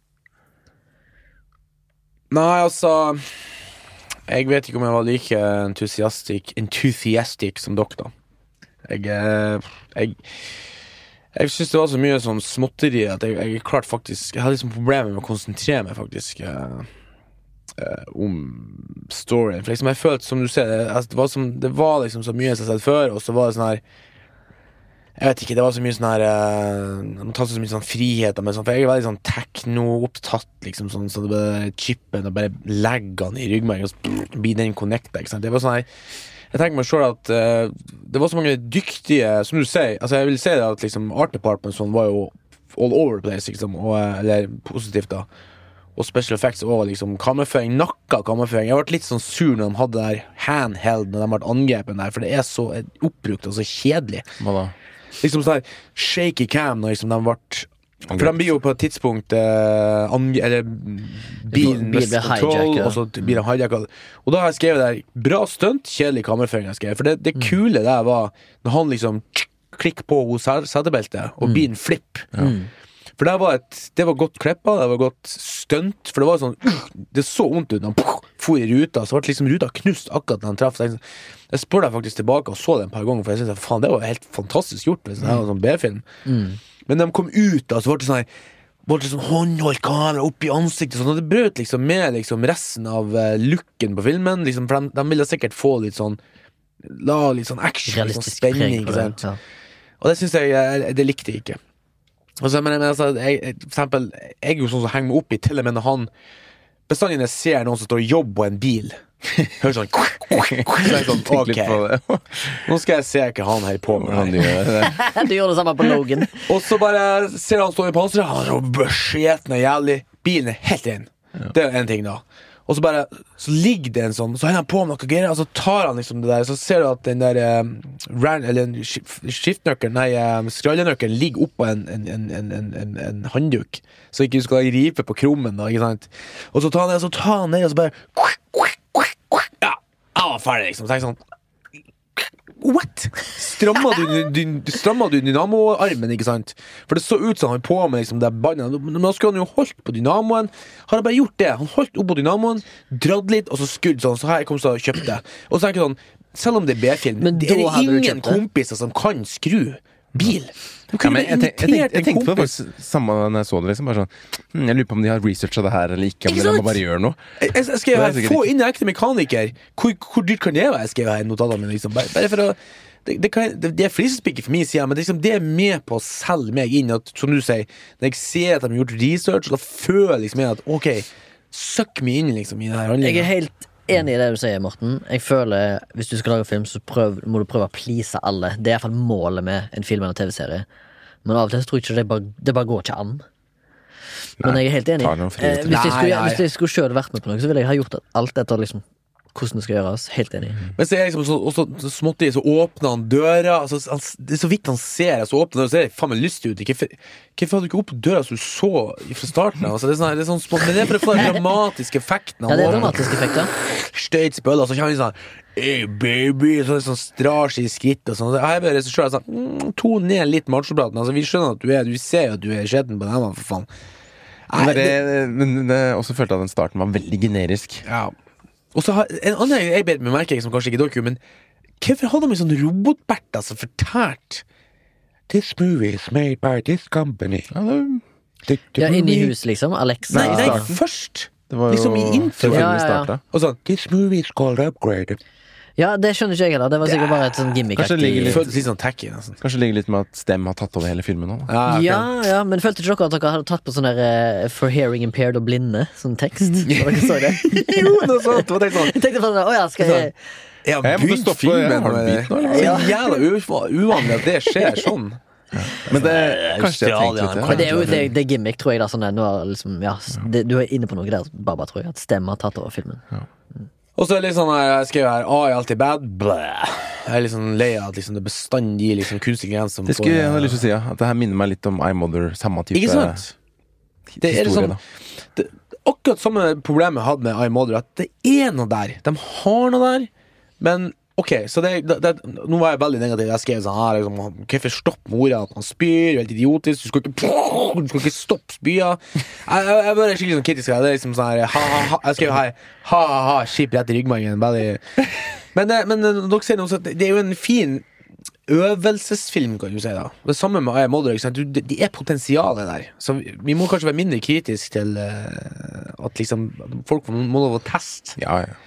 Nei, altså Jeg vet ikke om jeg var like entusiastisk, enthusiastic som dere, da. Jeg eh, Jeg, jeg syns det var så mye sånn småtteri at jeg, jeg klarte faktisk Jeg hadde liksom problemer med å konsentrere meg, faktisk. eh, om storyen. For liksom jeg følte, som du ser, altså, det, var som, det var liksom så mye jeg har sett før, og så var det sånn her jeg vet ikke, det var så mye sånn her uh, Man tar så mye sånn friheter med sånn For jeg er veldig sånn tekno-opptatt, liksom, sånn så det bare chipen og bare legger den i ryggmargen, og så blir den connecta, ikke sant. Det var sånn her Jeg tenker meg sjøl at eh, det var så mange dyktige Som du sier, altså jeg vil si det at liksom Art Department sånn var jo all over the place, liksom, og, eh, eller positivt, da. Og special effects og liksom kammerføring. Nakka kammerføring. Jeg ble litt sånn sur når de hadde det der handheld når de ble angrepet der, for det er så oppbrukt og så kjedelig. Hva da? Liksom sånn her shaky cam når liksom de ble For de blir jo på et tidspunkt eh, ange, Eller bilen mister blir hijacka. og så blir de hijacka. Og da har jeg skrevet der Bra stunt, kjedelig kammerføring'. For det, det kule der var når han liksom klikker på setebeltet, og bilen flipper. For det var, et, det var godt klippa, det var godt stunt. For det var sånn Det så vondt ut når han for i ruta, så ble liksom ruta knust akkurat da han traff. Jeg, jeg spør deg faktisk tilbake og så det en par ganger, for jeg synes faen, det var helt fantastisk gjort hvis det var en sånn B-film. Men de kom ut, da, så ble det sånn her ble det sånn håndholdt kamera opp i ansiktet, sånn, og det brøt liksom med liksom resten av eh, looken på filmen. Liksom, for de, de ville sikkert få litt sånn La litt sånn action, litt sånn spenning. preg? Ja. Og det syns jeg Det likte jeg ikke. Altså, men, men altså, jeg, jeg- for eksempel, jeg er jo sånn som henger meg opp i til og med når han Bestandig når jeg ser noen som står og jobber på en bil, hører sånn Så jeg sånn, Ok, på det. nå skal jeg se hva han holder på med. Han gjør det. [LAUGHS] Du gjorde det samme på Logan. [LAUGHS] Og så bare ser han står i panseret, han er så beskjeten og jævlig. Bilen er helt inn. Det er en ting, da. Og så bare Så ligger det en sånn Så holder han på med noe greier, og så tar han liksom det der, så ser du at den der eh, ran, Eller en skif- skiftnøkkelen, nei, eh, skrallenøkkelen ligger oppå en, en, en, en, en, handduk. Så ikke du skal ripe på krummen, da, ikke sant. Og så tar han det, og så tar han det, og så bare Ja, jeg var ferdig, liksom. Så jeg sånn What?! Stramma du, du, du, dynamoarmen, ikke sant? For det så ut som han på med liksom, det båndet. Men da skulle han jo holdt på dynamoen. Har han bare gjort det? Han holdt oppå dynamoen, dratt litt, og så skudd sånn. Så her kom så kjøpte. Og så er det ikke sånn Selv om det er B-film, det er ingen kompiser som kan skru bil. Du Ja, kunne jeg, tenk, jeg, tenkte, jeg tenkte på det faktisk samme når jeg så det. liksom Bare sånn hm, Jeg lurer på om de har researcha det her eller ikke. Om Ikke de bare gjør noe. Jeg, jeg skrev er her Få inn en ekte mekaniker. Hvor, hvor dyrt kan det være? Jeg skrev her notatene mine. Liksom. Bare, bare for å det, det, kan, det, det er flisespikker for min side, men det, liksom, det er med på å selge meg inn. At, som du sier, når jeg ser at de har gjort research, da føler jeg liksom jeg at ok, søkk meg inn liksom, i det her Jeg er helt enig i det du sier, Morten. Jeg føler Hvis du skal lage film, så prøv, må du prøve å please alle. Det er iallfall målet med en film eller TV-serie. Men av og til så tror jeg ikke det bare, det bare går ikke an. Men jeg er helt enig. Eh, hvis, jeg Nei, skulle, hvis jeg skulle sjøl vært med på noe, så ville jeg ha gjort alt etter liksom, hvordan det skal gjøres. Helt enig. Men så er jeg liksom så, også, så, så småttelig så åpner han døra. Altså, han, det er så vidt han ser, så åpner døra, så ser det faen meg lystig ut. Hvorfor hadde du ikke opp døra så du så fra starten av? Altså, det er sånn, det er sånn smått, men det er for å få den [LAUGHS] dramatiske effekten. Ja, det er dramatiske dramatisk effekt, ja. støyt spølla, så kommer han sånn Hey baby, så det sånn strar seg i skritt og sånn. Jeg bare regissør sånn mm, Ton ned litt machopraten. Altså, vi skjønner at du er Du ser jo at du er skjeden på den, for faen. Nei, Men, det, men det, jeg også følte at den starten var veldig generisk. Ja. Og så har En annen jeg- jeg bet meg merke i, som kanskje ikke dere gjorde, men hvorfor hadde de en sånn robotberta som fortalte This movie is made by this company. Ja, Inni huset, liksom. Alexa. Nei, nei, først. det var jo Liksom i intro. før Ja, ja, ja. starta. Og sånn This movie is called Upgrade. Ja, det skjønner ikke jeg heller. Det var sikkert bare et sånn Kanskje det ligger gimmick-aktig litt- litt sånn tacky, nesten. Kanskje det ligger litt med at Stem har tatt over hele filmen nå. Da. Ja, ok. Ja, ja, men følte ikke dere at dere hadde tatt på sånn der eh, For hearing impaired og blinde? Sånn tekst? [LAUGHS] Når dere så det? jo, noe sånt. Det var det sånn Jeg tenkte på sånn, å ja, skal jeg Jeg har Jeg måtte begynt stoppe, filmen jeg har begynt nå, eller? Så jævla uva- uvanlig at det skjer sånn. Men det kanskje jeg tenkte litt Men det er jo det, det er gimmick, tror jeg. da sånn der, nå er liksom, ja, s- det, Du er inne på noe der, Baba, tror jeg. At stemmen har tatt over filmen. Og så er det litt sånn her, jeg skrev her A er alltid bad. Blæ. Jeg er litt sånn lei av at liksom, det bestandig gir liksom kunstige grenser. Det skulle jeg ha lyst til å si, ja. At det her minner meg litt om iMother. Samme type Ikke sant? Det er historie. liksom det, Akkurat samme problemet jeg hadde med iMother, at det er noe der. De har noe der, men Ok, så det, det, Nå var jeg veldig negativ. Jeg skrev sånn her liksom, Hvorfor stoppe mora at man spyr? Helt idiotisk. Du skal ikke, du skal ikke stoppe spya. Jeg, jeg, jeg skikkelig sånn kritisk. Det er liksom sånn her ha, ha, ha. Jeg skrev her ha-ha-ha, skip rett i ryggmargen. Men, eh, men eh, dere sier noe sånt Det er jo en fin øvelsesfilm, kan du si. da Det samme med Aya? Du, det, de er potensialet der. Så vi, vi må kanskje være mindre kritiske til uh, at liksom folk må lov å teste. Ja, ja.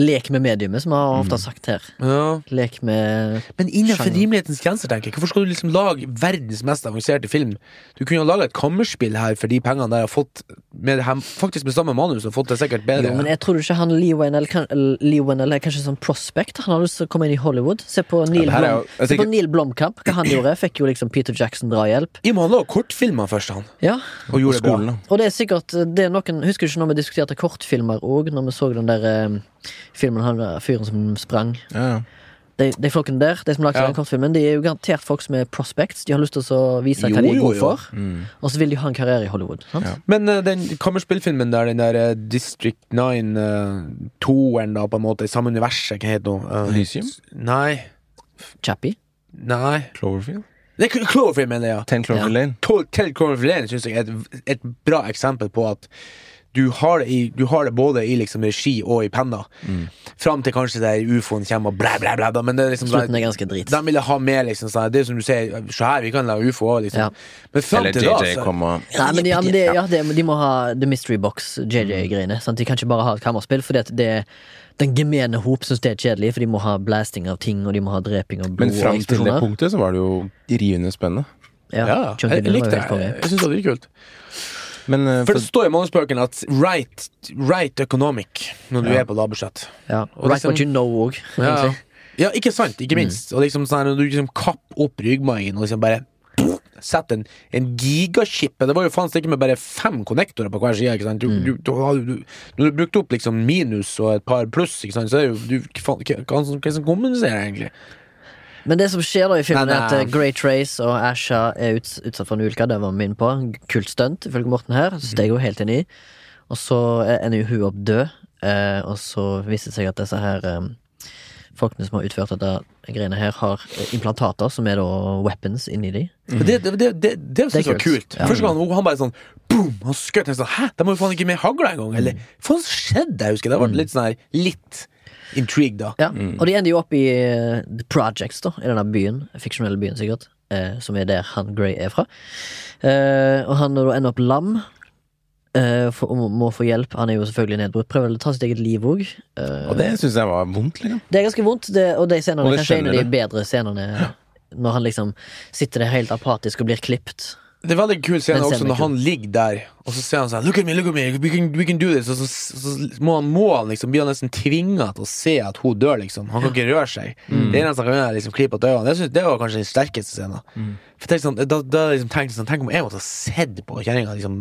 Lek med mediumet, som vi har Mm. ofte sagt her. Ja. Lek med Men innenfor Sjanger. rimelighetens grenser, tenker jeg. Hvorfor skal du liksom lage verdens mest avanserte film? Du kunne jo laga et kammerspill her for de pengene der, har fått med faktisk med samme manus, og fått det sikkert bedre. Jo, men jeg tror ikke han Lee Wennell, kan, Lee Wennell er kanskje sånn prospect. Han har lyst til å komme inn i Hollywood. Se på Neil, ja, er Blom, jo- se på Neil Blomkamp, hva han gjorde. Fikk jo liksom Peter Jackson drahjelp. I men han laga kortfilmer først, han. Ja, Og gjorde bra. Skolen, da. og det er sikkert det er noen, Husker du ikke når vi diskuterte kortfilmer òg, når vi så den der eh, filmen han der fyren som sprang? Ja. De, de folkene der, de som lagde Ja. den kortfilmen, de er jo garantert folk som er prospects. De har lyst til å vise hva de er gode for, Mm. og så vil de ha en karriere i Hollywood. Sant? Ja. Men uh, den kammerspillfilmen der, den der uh, District 9, uh, toeren, da, på en måte, i samme universet, hva heter den? Uh, Elysium? Nei. Chappie. Nei. Cloverfield? Det er Cloverfield, mener jeg. ja. Ten Cloverfield Lane? Col- Cloverfield Lane synes jeg er et, et bra eksempel på at du har, det i, du har det både i liksom regi og i penna. Fram til kanskje der ufoen kommer og blæ, blæ, blæ. da, Men det er liksom Slutten er ganske drit. De ville ha med liksom sånn Det er som du sier, se her, vi kan lage ufo òg, liksom. Ja. Men fram til da så- kommer... Nei, men, de, ja, men det, ja, det, de må ha The Mystery Box, JJ-greiene. sant? De kan ikke bare ha et kammerspill, fordi at det den gemene hop syns det er kjedelig, for de må ha blasting av ting, og de må ha dreping av blod Men fram til det punktet så var det jo rivende spennende. Ja, Ja, jeg, jeg likte det. Jeg syns det var dritkult. Men uh, For det står i manusbøkene at right, right economic når du Ja. er på lavbudsjett. Ja. Right liksom- what you know òg, Ja. egentlig. ja, ikke sant? Ikke minst. Og liksom sånn, Når du liksom kapper opp ryggmargen og liksom bare Sett en, en gigachip Det var jo faen ikke med bare fem konnektorer på hver side. Ikke sant? Du, du, du, du, når du brukte opp liksom minus og et par pluss, ikke sant? så er det jo du, faen, hva, hva, hva som kommuniserer, egentlig? Men det som skjer da i filmen, er at eh, Grey Trace og Asha er uts utsatt for en ulykke. Det var min på. Kult stunt, ifølge Morten her. Så det er jeg jo helt enig i. Og så ender jo hun opp død. Eh, og så viser det seg at disse her eh, folkene som har utført dette greiene her, har implantater, som er da weapons inni de. Mm. Det, det, det, det, det synes jeg var kult. Ja. Første gang han bare sånn boom! Han skjøt Jeg sånn Hæ, de har jo faen ikke med hagle engang! Eller faen skjedde? Jeg husker det var litt sånn her Litt intrigue, da. Ja, Og de ender jo opp i eh, The Projects, da, i denne byen. Fiksjonelle byen, sikkert. Eh, som er der han Grey er fra. Eh, og han da ender opp lam. eh, for, og må, må få hjelp. Han er jo selvfølgelig nedbrutt. Prøver å ta sitt eget liv òg. og det syns jeg var vondt, liksom. det er ganske vondt, det, og de scenene Og er det kanskje en av de skjønner bedre scenene. Når han liksom sitter der helt apatisk og blir klipt. Det er veldig kul scene også når han ligger der, og så ser han sånn Look at me, look at me, we can, we can do this. Og så, så må han, må han liksom han nesten tvinga til å se at hun dør, liksom. Han kan ikke røre seg. Det eneste han kan gjøre, er liksom klippe opp øynene. Det, det var kanskje den sterkeste scenen. For tenk sånn, da, da liksom tenkte jeg sånn Tenk om jeg måtte ha sett på kjerringa liksom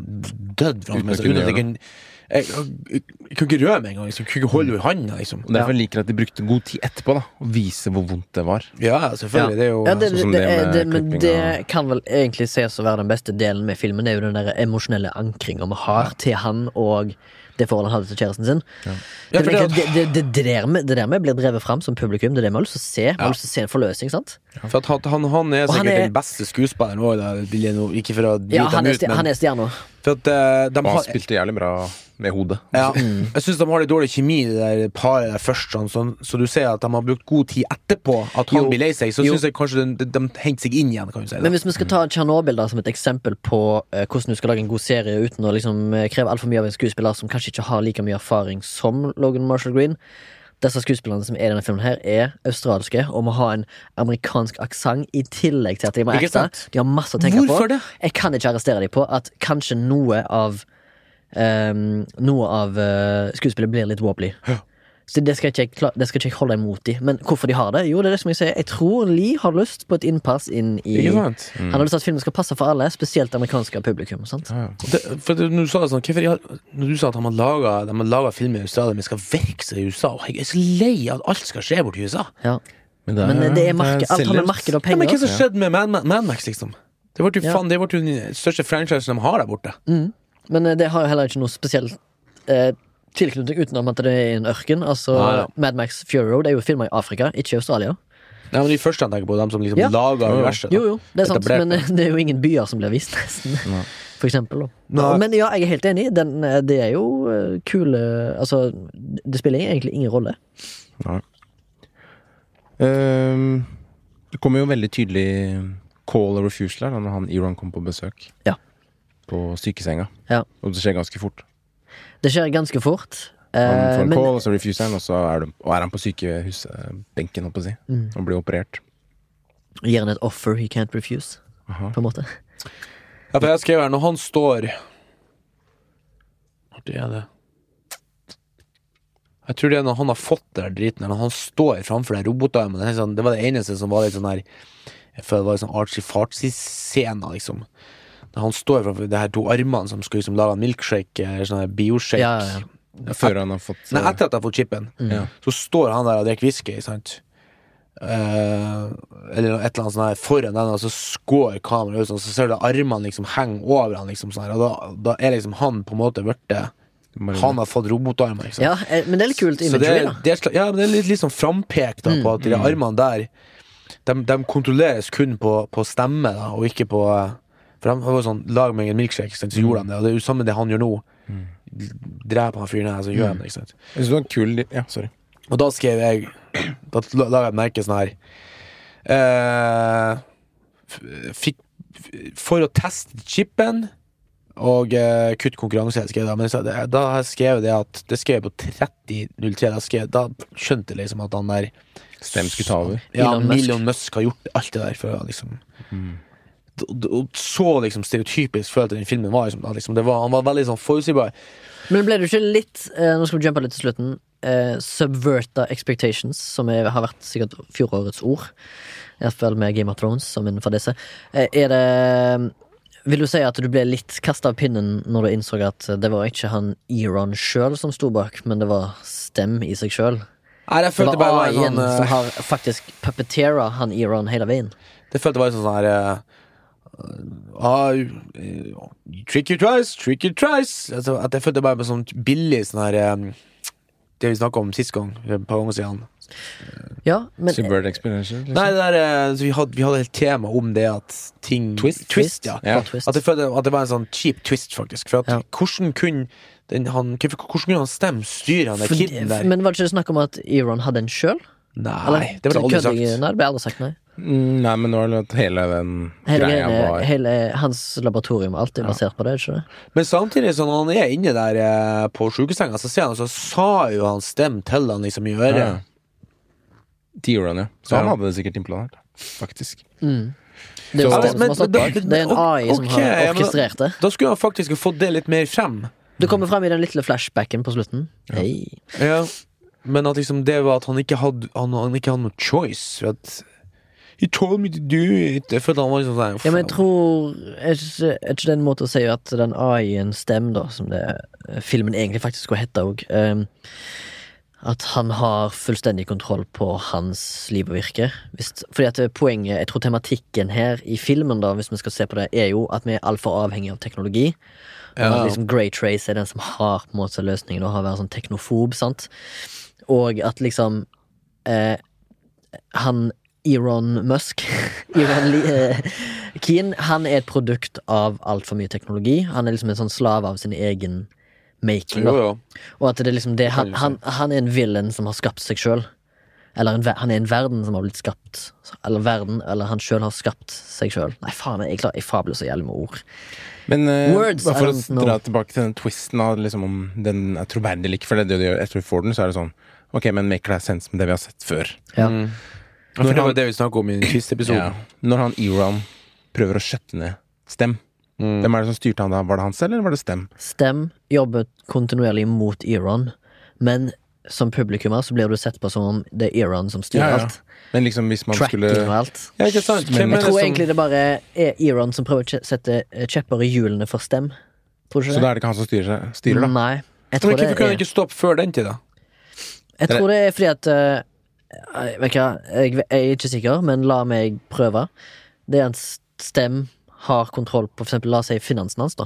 dødd framfor meg. så kunne Uten at jeg kunne jeg, jeg, jeg kunne ikke røre meg engang. Liksom. Jeg kunne ikke holde henne i handa, liksom. Og derfor liker jeg at de brukte god tid etterpå da å vise hvor vondt det var. Ja, selvfølgelig. Det er jo Ja, det, sånn som det, det det, men det kan vel egentlig ses å være den beste delen med filmen. Det er jo den der emosjonelle ankringa vi har til han og det forholdet han hadde til kjæresten sin. Ja, Det, er det, det, det, det, det, der med, det der med blir drevet fram som publikum. Det er det vi har lyst til å se. Vi Ja. har lyst til å se en forløsning. sant? for at han, han, han er Og han sikkert er- den beste skuespilleren nå Ikke for å Ja, drite han er, ut, men han er stjerna. For at eh, de Og han har spilte jævlig bra med hodet. ja, Mm. Jeg syns de har litt dårlig kjemi, det der paret der først. Sånn, sånn, så du ser at de har brukt god tid etterpå at han Jo. blir lei seg. Så syns jeg kanskje de, de, de henter seg inn igjen, si. Men hvis vi skal ta Tsjernobyl som et eksempel på eh, hvordan du skal lage en god serie uten å liksom, eh, kreve altfor mye av en skuespiller som kanskje ikke har like mye erfaring som Logan Marshall Green Disse skuespillerne som er i denne filmen, her er australske og må ha en amerikansk aksent i tillegg til at de må ekte. De har masse å tenke på. Hvorfor det? Jeg kan ikke arrestere dem på at kanskje noe av ehm, Noe av uh, skuespillet blir litt wobbly. Så det skal, ikke jeg, kla- det skal ikke jeg holde imot dem. Men hvorfor de har det? Jo, det er det som jeg sier. Jeg tror Lee har lyst på et innpass inn i mm. Han har lyst til at filmen skal passe for alle, spesielt amerikanske publikum. Sant? Ja, ja. Det, for det, når du sa det sånn hvorfor, Når du sa at de har laga, de har laga film i Australia, men skal virke seg i USA og Jeg er så lei av at alt skal skje borti USA. Ja. Men det er, Men det er marked, alt har med marked og Ja, men hva som skjedde med Mad, Mad, Mad Max, liksom? Det ble jo Ja. det ble jo den største franchisen de har der borte. mm. Men eh, det har jo heller ikke noe spesielt eh, tilknytning utenom at det er en ørken. Altså Ja, ja. Mad Max Fury Road er jo filma i Afrika, ikke i Australia. Nei, men De første han tenker på, de som liksom Ja. laga Jo, jo. universet. Jo, jo, det er sant, Etablert, men eh, det er jo ingen byer som blir vist, [LAUGHS] nesten. Nei. For eksempel. Da. Men ja, jeg er helt enig. Den, eh, det er jo kule Altså, det spiller egentlig ingen rolle. Nei. Um, det kommer jo veldig tydelig call og refusal her når han Iran kom på besøk. Ja. På sykesenga. Ja. Og det skjer ganske fort. Det skjer ganske fort. Han Eh, får en men- call, og så refuser han, og så er, de, og er han på sykehusbenken, holdt på å si, Mm. og blir operert. Gir han et offer he can't refuse, Aha. på en måte. Ja, for jeg skrev her, når han står Når det er det Jeg tror det er når han har fått der driten, eller når han står framfor den robotarmen. Det, sånn, det var det eneste som var litt sånn her Jeg føler det var litt sånn Archie Fartsy-scene, liksom. Han står framfor de her to armene som skal liksom lage en milkshake, eller sånn her bioshake. Ja, ja, ja. Før han har fått Nei, etter at han har fått chipen, Mm. så står han der og drikker whisky, sant. Uh, eller et eller annet sånt her foran den, og så skår kameraet ut, og så ser du at armene liksom henger over han, liksom sånn her, og da, da er liksom han på en måte blitt Han har fått robotarmer, liksom. ja, eh, men det er litt kult det, imagery, er- da. det er, ja, men det er litt, litt sånn frampek da, på at de armene der de, de kontrolleres kun på, på stemme, da, og ikke på eh, For han var sånn Lag meg en milkshake, så gjorde han det. Og det er jo samme det han gjør nå. Dreper han fyren her, så gjør han det. ikke sant Jeg synes det var en kul Ja, sorry. Og da skrev jeg [CLEARS THROAT] Da la jeg et merke sånn her eh, Fikk For å teste chipen og eh, kutt konkurranse, skrev jeg da. Men så, det, da skrev jeg det at Det skrev jeg på 30.03. Da, skrev, da skjønte jeg liksom at han der Stem skulle ta over. ja, Elon Musk. Elon Musk har gjort alt det der for å liksom d- Og så liksom stereotypisk følte den filmen var. Liksom, liksom det var han var veldig sånn forutsigbar. Men ble du ikke litt eh, Nå skal vi jumpe litt til slutten. Eh, subverta expectations, som er, har vært sikkert fjorårets ord. Iallfall med Game of Thrones som en fadese. Eh, er det Vil du si at du ble litt kasta av pinnen når du innså at det var ikke han Eron sjøl som sto bak, men det var Stem i seg sjøl? Nei, jeg Det følte det var AI-en en sånn, som eh, har faktisk puppeteera han Eron hele veien. Det følte bare var sånn her uh, Trick your tries, trick your tries altså, At jeg følte bare på sånn billig sånn her um, Det vi snakka om sist gang, et par ganger siden. Ja, men Subvert. Liksom. Nei, det der, uh, vi, hadde, vi hadde et tema om det at ting Twist? twist ja. Ja. At jeg følte at det var en sånn cheap twist, faktisk. For at Ja. hvordan kunne den, han, hvordan kunne han stemme styre han der kiden der? Men var det ikke snakk om at Eron hadde en sjøl? Nei, det ble aldri sagt. Nei, det ble aldri sagt, nei. Mm, Nei, men nå er det at hele den Hele, greia var hele hans laboratorium alt er basert på det, ikke det? Men samtidig når han er inne der eh, på sjukesenga, så ser han, så sa jo han stemme til han liksom i øret. Ja. T-Run, ja. Så han hadde det sikkert implanert, faktisk. Mm. Det er jo stemmen Stem som har stått bak. Det er en AI som har orkestrert det. Da skulle han faktisk fått det litt mer frem. Det kommer frem i den lille flashbacken på slutten. Hei. Ja. Men at liksom det var at han ikke hadde Han, han ikke hadde noe choice. For at He told me to do it. Jeg følte han var liksom sånn Ja, men jeg tror Er ikke, er ikke det en måte å si at den AI-en stemmer, da, som det filmen egentlig faktisk skulle hete òg At han har fullstendig kontroll på hans liv og virke. Hvis, fordi at poenget, jeg tror tematikken her i filmen, da, hvis vi skal se på det, er jo at vi er altfor avhengige av teknologi. Og Ja. liksom Grey Trace er den som har på en måte løsningen, og har vært sånn teknofob, sant. Og at liksom eh, Han Elon Musk [LAUGHS] Eron eh, Keen, han er et produkt av altfor mye teknologi. Han er liksom en sånn slave av sin egen making. Jo, jo. Og at det er liksom det han, han, han er en villain som har skapt seg sjøl. Eller en, han er en verden som har blitt skapt. Eller verden, eller han sjøl har skapt seg sjøl. Nei, faen, jeg, klar, jeg fabler så jævlig med ord. Men eh, Words, bare for å know. dra tilbake til den twisten av liksom, om den er troverdig eller ikke, for det er det du gjør etter du får den, så er det sånn Ok, men maker that sense med det vi har sett før? Ja. Mm. For det var det vi om i Twist-episoden. Ja. Når han Eron prøver å skjøtte ned Stem, Mm. hvem er det som styrte han da? Var det han selv, eller var det Stem? Stem jobber kontinuerlig mot Eron, men som publikummer så blir du sett på som om det er Eron som styrer Ja, ja. alt. Men liksom hvis man Tracking skulle og alt. Ja, ikke sant? Men- Jeg tror som egentlig det bare er Eron som prøver å sette eh, kjepper i hjulene for Stem. Tror du Så da er det ikke han som styrer, seg, styrer da? Nei. Jeg Men Hvorfor kunne kan han ikke stoppe før den tid, da? jeg tror det er fordi at eh, jeg, vet ikke, jeg, jeg er ikke sikker, men la meg prøve. Det er at Stem har kontroll på for eksempel, la oss si finansen hans, da.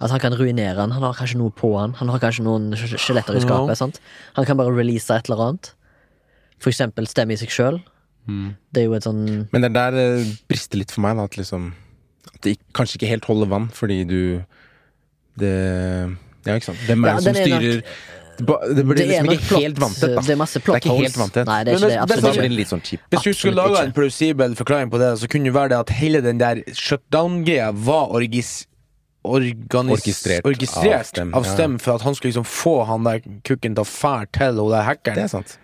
At han kan ruinere han. Han har kanskje noe på han. Han har kanskje noen skj- skjeletter i Ja. skapet. sant? Han kan bare release et eller annet. For eksempel stemme i seg sjøl. Det er jo et sånn Men det er der det brister litt for meg, da. At liksom At det kanskje ikke helt holder vann, fordi du Det Ja, ikke sant. Hvem er Ja, det som den er nok- styrer det, blir liksom ikke helt vanntett, da. Det er masse Det plot holes. Nei, det er ikke det. Absolutt ikke. litt sånn cheap. Hvis du skulle lage en plausibel forklaring på det, så kunne det være det at hele den der shutdown-greia var orgis organis Orkestrert orkestrert av Stem, av ja. For at han skulle liksom få han der kukken til å fære til hun der Det er hackeren. sant.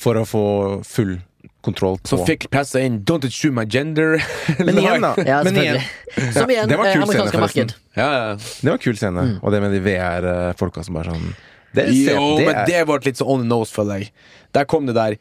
For å få full kontroll på Som fikk pressa inn 'Don't assume my gender'. [LAUGHS] Men igjen, da. Ja, Men igjen. Som igjen, det var eh, kul scene, forresten. Ja, ja. det var en kul scene. Mm. Og det med de VR-folka som bare sånn det, ser- Jo, det men er- det ble litt så on the nose, føler jeg. Der kom det der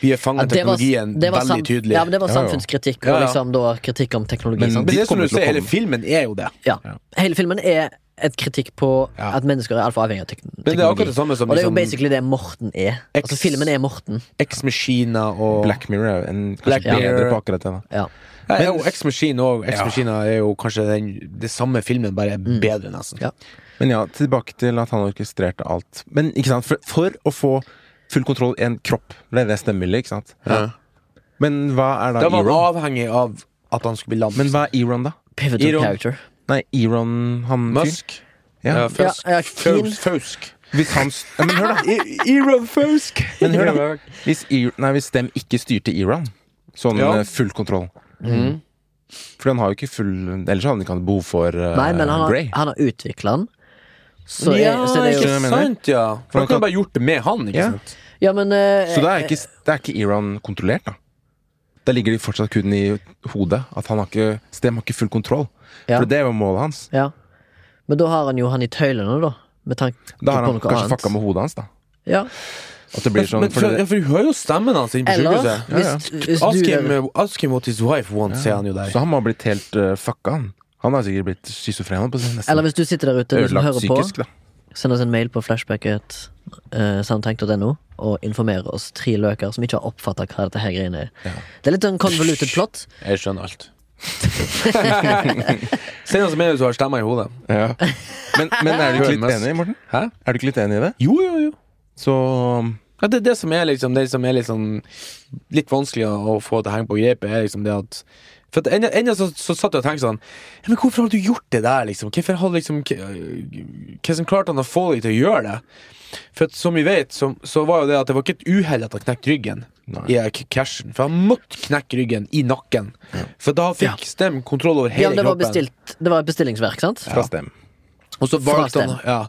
Vi er fanget Ja, teknologien var- var veldig tydelig. Ja, men det var samfunnskritikk, Ja, og liksom da kritikk om teknologi. Men? Men det som du ser, hele filmen er jo det. Ja. Hele filmen er et kritikk på Ja. at mennesker er altfor avhengig av tek Men det er akkurat det samme som Og det er jo liksom, basically det Morten er. Altså Filmen er Morten. X-Machina og Black Mirror er en, Black bedre Mirror. på akkurat det. Ja. Og X-Machina er jo kanskje den, det samme filmen, bare bedre, nesten. Ja. Men ja, tilbake til at han orkestrerte alt. Men ikke sant, for, for å få full kontroll i en kropp, det er det stemmelig ikke sant? Ja. Men hva er da Da var han Eron? avhengig av at han skulle bli lam. Men hva er Eron, da? Pivotal Iron- character. Nei, Eron, han? Musk? Ja. Ja. Ja, Fausk. Hvis han ja, Men hør, da. [LAUGHS] Eron Fausk! Men hør da Hvis, Ir nei, hvis dem ikke styrte Eron, sånn Ja. eh, full kontroll Mm. For han har jo ikke full Ellers hadde han ikke hatt behov for uh, Nei, men han har, Grey. han har utvikla den. Så, er, ja, så det er ikke jo mener? sant, ja. For da han du bare gjort det med han, ikke Ja. sant? Ja, men uh, Så da er ikke, det er ikke Iran kontrollert, da. Da ligger de fortsatt kun i hodet. At han har ikke Stem har ikke full kontroll. Ja. For det er jo målet hans. Ja. Men da har han jo han i tøylene, da. Med tanke Da har han kanskje annet. fucka med hodet hans, da. Ja. At det blir sånn men for for, ja, for du hører jo stemmen hans inne på Eller sykehuset. Ja, ja. Ask him, er, ask him what his wife wants, sier han jo der. Så han må ha blitt helt uh, fucka, han. Han har sikkert blitt schizofren. på. Eller hvis du sitter der ute og hører på, psykisk, da. send oss en mail på flashbacket uh, soundtank.no og informer oss tre løker som ikke har oppfatta hva dette her greiene er. Ja. Det er litt en convoluted plot. [LAUGHS] Jeg skjønner alt. [LAUGHS] Send oss en mail hvis du har stemmer i hodet. Ja. Men, men er du ikke litt enig, Morten? Hæ? Er du ikke litt enig i det? Jo, jo, jo. Så Ja, det er det som er liksom Det som er liksom litt vanskelig å få til å henge på grepet, er liksom det at For at ennå ennå så, så satt jeg og tenkte sånn ja, Men hvorfor har du gjort det der, liksom? Hvorfor har liksom Hva som klarte han å få deg til å gjøre det? For at som vi vet, så, så var jo det at det var ikke et uhell at han knekte ryggen Nei. i eh, cashen. For han måtte knekke ryggen i nakken. For da fikk Stem kontroll over hele Ja, det var, kroppen. bestilt, det var et bestillingsverk, sant? fra Stem. Og så Fra valgte han ja.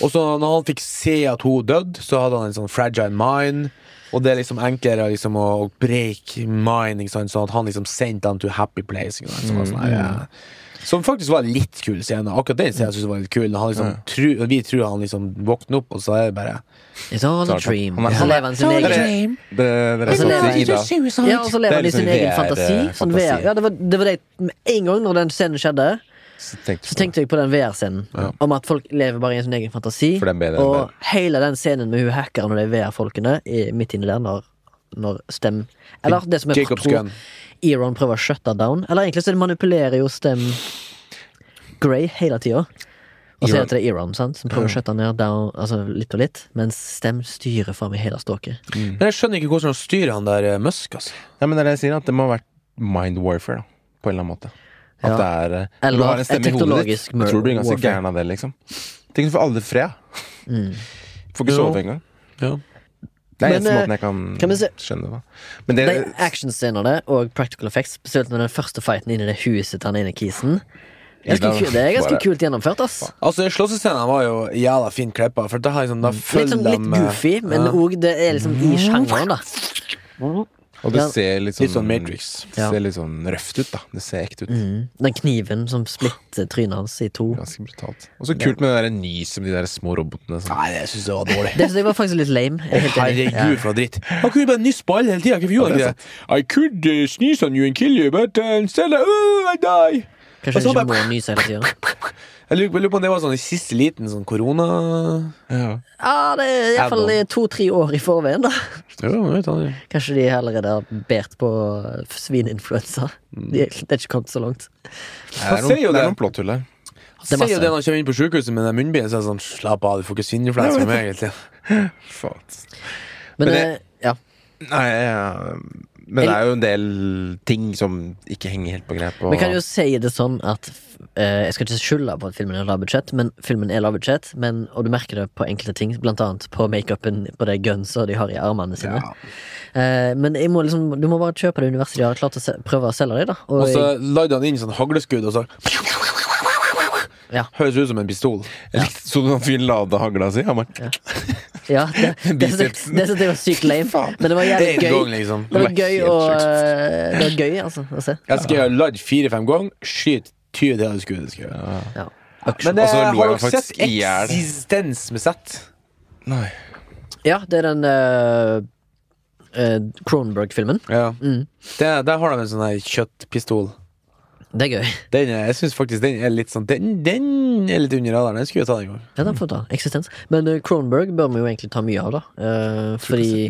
Og så når han fikk se at hun døde, så hadde han en sånn fragile mind. Og det er liksom enklere liksom å break mind, ikke sant? sånn at han liksom sendte han to happy place. Ikke sant? Var sånn her, ja. Som faktisk var en litt kul scene. Akkurat den scenen synes jeg var litt kul. Liksom, tru, vi tror han liksom våkner opp, og så er det bare It's all a sånn. dream. Og så lever han sin Det egen det Og så sånn. Ja, og så lever Det er han i sin liksom egen fantasi. Sånn Ja, det var, det var det Med en gang når den scenen skjedde, Så tenkte så tenkte jeg på den VR-scenen. Ja. Om at folk lever bare i sin egen fantasi. Og hele den scenen med hun hackeren og de VR-folkene midt inni der når, når Stem Eller det som er Jacob's tror gun. Eron prøver å shutte down. Eller egentlig så manipulerer jo Stem Grey hele tida. Og så er det Eron sant? som prøver å shutte ned down, altså litt og litt, mens Stem styrer fram i hele ståket. Men jeg skjønner ikke hvordan han styrer han der eh, Musk, altså. Ja, men det er det jeg sier, at det må ha vært mind warfare, da. På en eller annen måte. At Ja. det er eh, Eller Du har en stemme i hodet ditt. Jeg tror du blir ganske gæren av det, liksom. Tenk du får aldri fred. Mm. [LAUGHS] Får ikke Jo. sove engang. Ja. Det er eneste eh, måten jeg kan, kan vi se- skjønne det. Men det De actionscenene og practical effects, spesielt når den første fighten inn i det huset til han ene kisen ganske Ida, ku- Det er ganske bare- kult gjennomført, ass. Altså, slåssescenen var jo jævla fint klippa, Liksom, Litt sånn litt eh, goofy, men ja. det er liksom i sjangeren, da. Og det Ja. ser litt sånn Litt sånn Matrix. Det ser litt sånn røft ut, da. Det ser ekte ut. Mm. Den kniven som splitter trynet hans i to. Ganske brutalt. Og så kult med det der nyset med de der små robotene. Sånn. Nei, det syns jeg var dårlig. Det synes jeg var faktisk litt lame. Helt. Herregud, for noe dritt. Han kunne jo bare nysse på alle hele tida. Hvorfor gjorde han ikke det? I could uh, sneeze on you and kill you, but uh, instead uh, I die. Kanskje han ikke bare- må nyse hele tida. [LAUGHS] Jeg lurer på om det var sånn i siste liten sånn korona... ja. Ja, det er iallfall to-tre år i forveien, da. Jo, jeg vet aldri. Kanskje de allerede har bært på svineinfluensa. De er det er ikke kommet så langt. Det er noen, det er noen plotthull her. Han er sier jo det når han kommer inn på sykehuset med den munnbindet. Så er det sånn, Slapp av, du får ikke svineinfluensa med meg. egentlig [LAUGHS] Men, Men det, ja. Nei, ja. Men det er jo en del ting som ikke henger helt på grep. Og, Vi kan jo si det sånn at eh, Jeg skal ikke skylde på at filmen er lavbudsjett, men filmen er lavbudsjett. Men, og du merker det på enkelte ting, blant annet på makeupen på de gunsa de har i armene sine. Ja. Eh, men jeg må liksom, du må bare kjøpe det universet de har klart å se, prøve å selge deg, da. Og, Og så lagde han inn sånn hagleskudd, og så Ja. Høres ut som en pistol. Ja. Så du han fyren lada hagla si? Han bare Ja, det, [LAUGHS] det, det, det, det var sykt lame, men det var jævlig gøy. gang, liksom. Det var gøy, eh, Det var gøy, altså, å se. Jeg skal gjøre ladd fire-fem ganger, skyt 20 til det skulle skal. Ja. Men det, eh, har dere sett. Eksistens med sett? Nei. ja, det er den uh, Cronenberg-filmen. Ja. Mm. Der har de en sånn her kjøttpistol. Det er gøy. Den er, jeg syns faktisk den er litt sånn Den, den er litt under radaren. Den skulle jeg ta en gang. Ja, den får ta. Eksistens. Men uh, Cronenberg bør vi jo egentlig ta mye av, da. Uh, fordi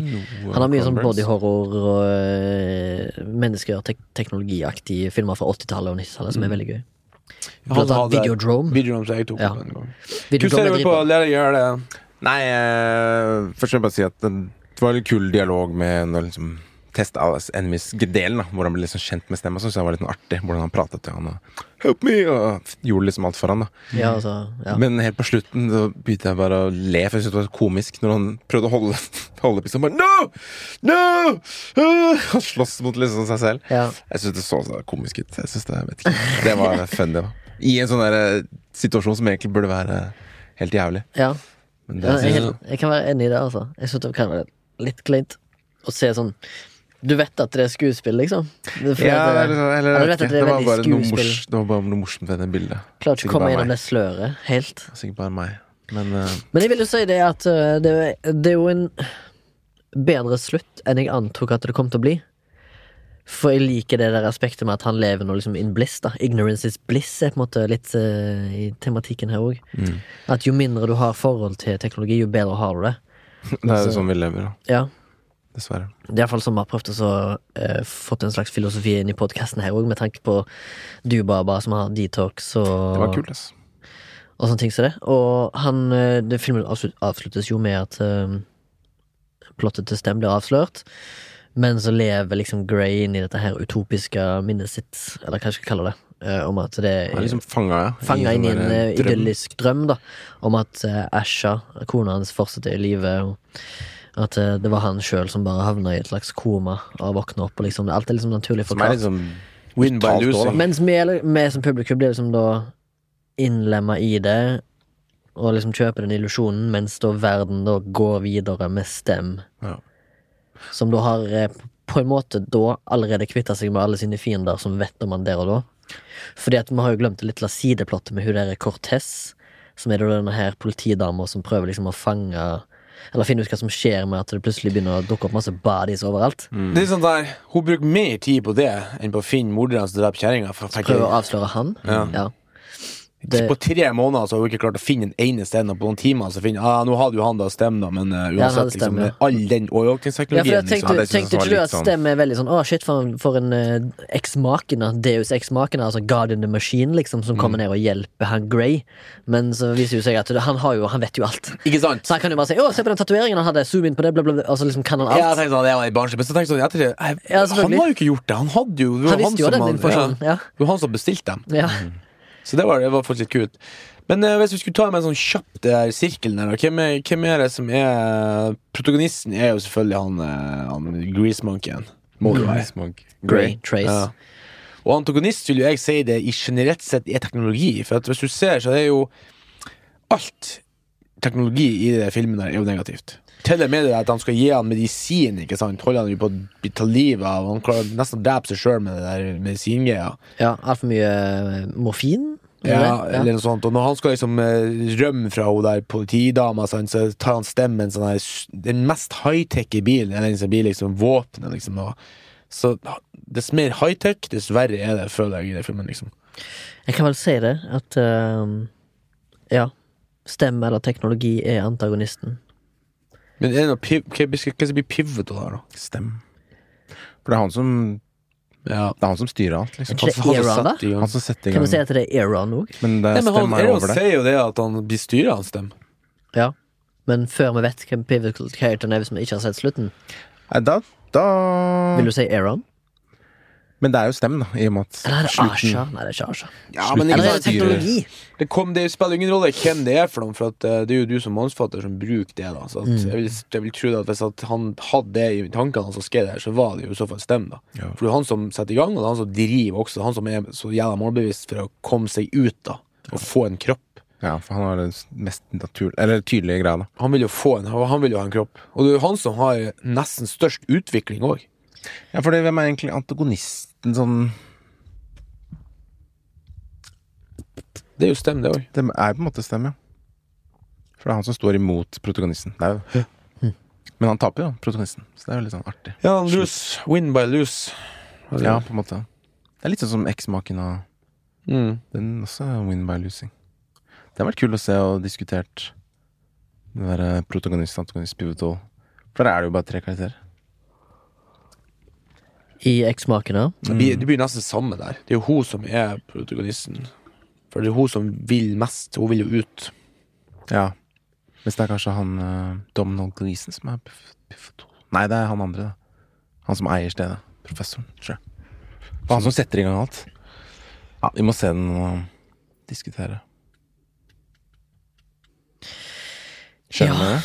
han har mye sånn body horror og uh, mennesker tek teknologiaktige filmer fra 80-tallet og 90-tallet som er veldig gøy. Blant annet Videodrome. Videodrome som jeg tok Ja. en gang. Videodrome Hvordan ser er du på dritbra. å lære det? Nei, uh, først vil jeg bare si at det, det var en kul dialog med en liksom Test av Enemies-delen, hvor han ble liksom kjent med stemma. Så jeg var litt artig hvordan han pratet til han og Help me! Og gjorde liksom alt for han da Ja, altså, ja. Men helt på slutten så begynte jeg bare å le, for jeg syntes det var komisk når han prøvde å holde, [LAUGHS] holde pistolen. Bare No! No! Uh! Han slåss mot liksom seg selv. ja. Jeg syns det så så komisk ut. Jeg synes Det jeg vet ikke Det var [LAUGHS] funny, da. I en sånn der, eh, situasjon som egentlig burde være helt jævlig. ja. Det, jeg, er jeg kan være enig i det, altså. Jeg synes det kan være litt kleint å se sånn Du vet at det er skuespill, liksom? Det ja, det- eller, eller, Ja, det det, var bare noe mors, det var bare noe morsomt ved det bildet. Klarer ikke å komme gjennom det sløret helt. Sikkert bare meg. Men uh... Men jeg vil jo si det at øh, det, det er jo en bedre slutt enn jeg antok at det kom til å bli. For jeg liker det der aspektet med at han lever nå liksom in bliss. da Ignorance is bliss er på en måte litt uh, i tematikken her òg. Mm. At jo mindre du har forhold til teknologi, jo bedre har du det. [LAUGHS] det er Altså- jo sånn vi lever, da. Ja Dessverre. Det er iallfall sånn vi har prøvd å så, eh, fått en slags filosofi inn i podkasten her òg, med tanke på du, Baba, som har detox og Det var kult, ass. og sånne ting som det. Og han eh, det Filmen avsluttes jo med at eh, plottet til Stem blir avslørt. Men så lever liksom Grey inn i dette her utopiske minnet sitt, eller hva jeg skal kalle det. eh, om at det er liksom fanga, ja. Fanga inn i en sånn eh, drøm. idyllisk drøm, da. Om at Asha, kona hans, fortsetter i live. Og at eh, det var han sjøl som bare havna i et slags koma og våkna opp. Og liksom, alt er liksom naturlig Som er forklart. liksom Win by Totalt losing. også, Mens vi, eller- vi som publikum blir liksom da innlemma i det, og liksom kjøper den illusjonen, mens da verden da går videre med stem. Ja. Som da har eh, på en måte da allerede kvitta seg med alle sine fiender som vet om han der og da. Fordi at vi har jo glemt det lille sideplottet med hun der Cortez, som er da denne her politidama som prøver liksom å fange Eller finne ut hva som skjer med at det plutselig begynner å dukke opp masse bodies overalt. Mm. Det er sånn der, Hun bruker mer tid på det enn på å finne morderen som dreper kjerringa. Prøver å avsløre han. Ja. Ja. Det- På tre måneder så har hun ikke klart å finne en eneste en, og på noen timer så finner ah, Nå hadde jo han da stem, da, men uh, Ja, han uansett, hadde liksom, ja. all den overvåkningsteknologien ja, tenkte, liksom. Tenkte ikke du at sånn- Stem er veldig sånn Å, shit, for en, for en uh, eks-makina, Deus eks-makina, altså God in the Machine, liksom, som Mm. kommer ned og hjelper han Grey. Men så viser det seg at han har jo Han vet jo alt. Ikke sant? Så han kan jo bare si 'Å, se på den tatoveringen han hadde', zoom inn på det, bla, bla, bla. Og så liksom kan han Ja, jeg tenkte sånn, det var i barnslig, men så tenkte jeg sånn jeg, jeg, Ja, Han har jo ikke gjort det. Han hadde jo det var Han visste jo som den han- informasjonen. Ja, Ja. det var han som bestilte dem. ja. Så det var, det var faktisk litt kult. Men eh, hvis vi skulle ta med en sånn kjapt det her sirkelen her, da, hvem er, hvem er det som er Protagonisten er jo selvfølgelig han, eh, han. Må være. Smoke. Grey, Trace. Ja. Og antagonist vil jo jeg si det i generelt sett er teknologi. For at hvis du ser, så er jo alt teknologi i de filmene er jo negativt. Til og med det at han skal gi han medisin, ikke sant. Holder han jo på å bli ta livet av. Han klarer nesten å drepe seg sjøl med det der medisingreia. ja Altfor mye eh, morfin? eller Ja, det? eller noe sånt. Og når han skal liksom eh, rømme fra hun der politidama, så tar han stemmen sånn her Den mest high-tech i bilen er den som blir liksom våpenet, liksom. Og, så dess mer high-tech, dess verre er det, føler jeg, i den filmen, liksom. Jeg kan vel si det, at uh, Ja. Stemme eller teknologi er antagonisten. Men er det noe piv hva hva hva blir pivotal her, da? Stem. For det er han som Ja. Det er han som styrer alt, liksom. Er ikke det Han som da? setter i gang. Han som setter i Kan du si at det er Aaron òg? Men det Nei, men han, over det. sier jo det at han blir styrer hans stemme. Ja. Men før vi vet hvem pivotal characteren er, hvis vi ikke har sett slutten, Nei, Da, da vil du si Aaron? Men det er jo Stem, da, i og med at Eller er det slutten- Asha? Nei, det er ikke Asha. Ja, men Eller er det teknologi? Det, kom, det spiller ingen rolle hvem det er for dem, for at, eh, det er jo du som mannsfatter som bruker det. da Så at, Mm. jeg, vil, jeg vil tro at Hvis at han hadde det i tankene hans og skrev det så var det jo i så fall Stem. da Ja. For det er han som setter i gang, og det er han som driver også. Han som er så jævla målbevisst for å komme seg ut da og få en kropp. Ja, for han har den mest naturlige Eller tydelige greia, da. Han vil jo få en, han vil jo ha en kropp. Og det er jo han som har nesten størst utvikling òg. Ja, for det, hvem er egentlig antagonisten sånn Det er jo stem, det òg. Det er på en måte stem, ja. For det er han som står imot protagonisten. Det er jo Men han taper jo, protagonisten. Så det er jo litt sånn artig. Ja, lose. Win by lose. Ja, på en måte. Det er litt sånn som eksmaken av Mm. Den også er win by losing. Det har vært kult å se og diskutert den derre protagonist, antagonist, pivotal. For der er det jo bare tre karakterer. I Eksmakene. Mm. blir, det blir nesten samme der. Det er jo hun som er protagonisten. For det er hun som vil mest. Hun vil jo ut. Ja. Hvis det er kanskje han uh, Domhnall Gleeson som er Nei, det er han andre, da. Han som eier stedet. Professoren, tror jeg. Er han som setter i gang alt. Ja, vi må se den og diskutere. Skjønner du det?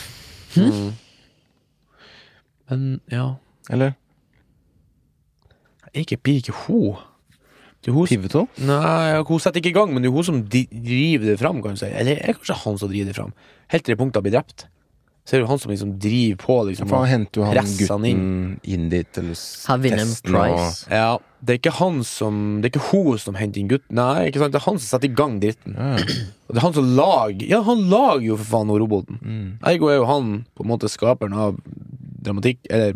Mm. Men ja Eller? Ikke blir ikke hun. Det er hun som, Pivotal? nei, hun setter ikke i gang, men det er hun som di- driver det fram. Kan du si. Eller er det kanskje han som driver det fram? Helt til det punktet han blir drept. Så er det jo han som liksom driver på. Liksom, For han henter jo han gutten inn dit til s- Han vinner en testen prize. Ja, det er ikke han som Det er ikke hun som henter inn gutten. Nei, ikke sant? det er han som setter i gang dritten. Ja, Og det er han som lager Ja, han lager jo for faen noe roboten. mm. Ergo er jo han på en måte skaperen av dramatikk, eller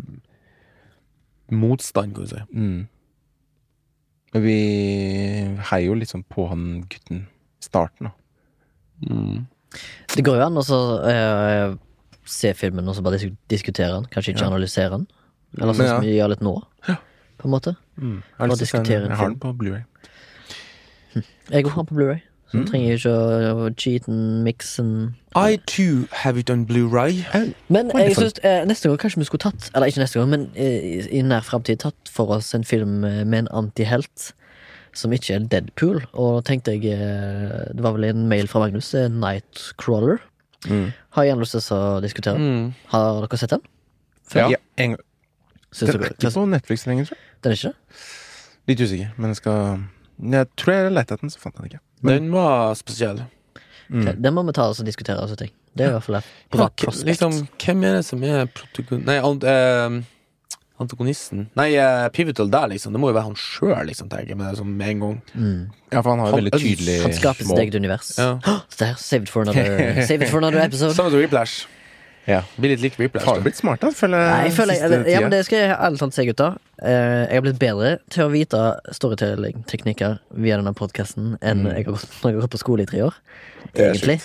motstand, kan du si. Mm. Vi heier jo liksom på han gutten i starten, da. Mm. Det går jo an å så, eh, se filmen og så bare diskutere den. Kanskje ikke Ja. analysere den. Eller sånn ja. som vi gjør litt nå. På en måte. Jeg, har den på Blu-ray. jeg har den på Blu-ray Så Mm. trenger jeg ikke å å cheaten, miksen I too have it on Blu-ray. Men jeg synes eh, neste gang kanskje vi skulle tatt Eller ikke neste gang, men eh, i, nær framtid tatt for oss en film eh, med en antihelt som ikke er Deadpool. Og tenkte jeg eh, Det var vel en mail fra Magnus, eh, Nightcrawler. Mm. Har jeg gjerne lyst til å diskutere. Mm. Har dere sett den? Ja. en, gang. den er ikke på Netflix lenger, tror jeg. Den er ikke det? Litt usikker, men jeg skal Jeg tror jeg lette etter den, så fant jeg den ikke. Men, Den var spesiell. mm. Den må vi ta oss og diskutere. Altså, ting. Det er i hvert fall et bra Ja, prospekt. liksom, hvem er det som er protagon... Nei, an eh, antagonisten Nei, eh, Pivotal der, liksom. Det må jo være han sjøl, liksom, tenker jeg med det med en gang. mm. Ja, for han har jo veldig tydelig Han skaper sitt eget univers. Ja. Så [GASPS] der, saved for another, Saved for another [LAUGHS] episode. Samme som Whiplash. Ja. Blir litt lik Whiplash. Har du blitt smart, da, føler. Nei, jeg føler jeg, ja, men det skal jeg ærlig talt si, gutta. Eh, jeg har blitt bedre til å vite storytelling-teknikker via denne podkasten enn Mm. jeg har gått, når jeg har gått på skole i tre år. Egentlig.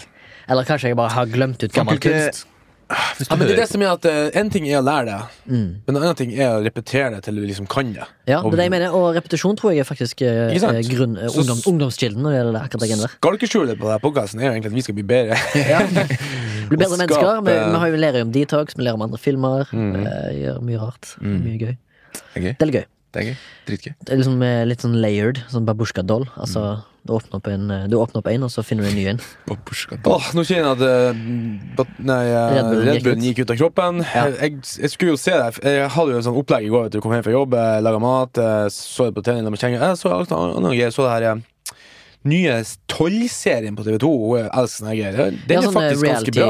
Eller kanskje jeg bare har glemt ut gammel kunst. Ja, men det er det som er at eh, En ting er å lære det, Mm. men en annen ting er å repetere det til du liksom kan det. Ja, det er det jeg mener, og repetisjon tror jeg er faktisk eh, eh, grunn, Så- ungdom, ungdomskilden når det gjelder akkurat det ikke skjule Skalkeskjulet på denne podkasten er jo egentlig at vi skal bli bedre. [LAUGHS] Ja. [LAUGHS] Bli bedre mennesker. Vi, vi har jo lærer om detox, vi lærer om andre filmer. Mm. Vi gjør mye rart. Mm. Mye gøy. Det er gøy. Det er gøy. Det. Dritgøy. Det er liksom litt sånn layered, sånn babusjka-doll. Altså, Mm. Du åpner opp en eh, Du åpner opp en, og så finner du en ny en. [LAUGHS] Åh, nå kjenner jeg at eh, bat- nei, eh, Red Bullen Red gikk Bullen ut. gikk ut av kroppen. Ja. Jeg, jeg skulle jo se det. Jeg hadde jo en sånn opplegg i går. Vet du, kom hjem fra jobb, eh, laga mat, eh, så det på trening med. Jeg så, alt annet så det her eh, nye Toll-serien på TV2. Jeg elsker sånne greier. Den Ja, er faktisk ganske bra.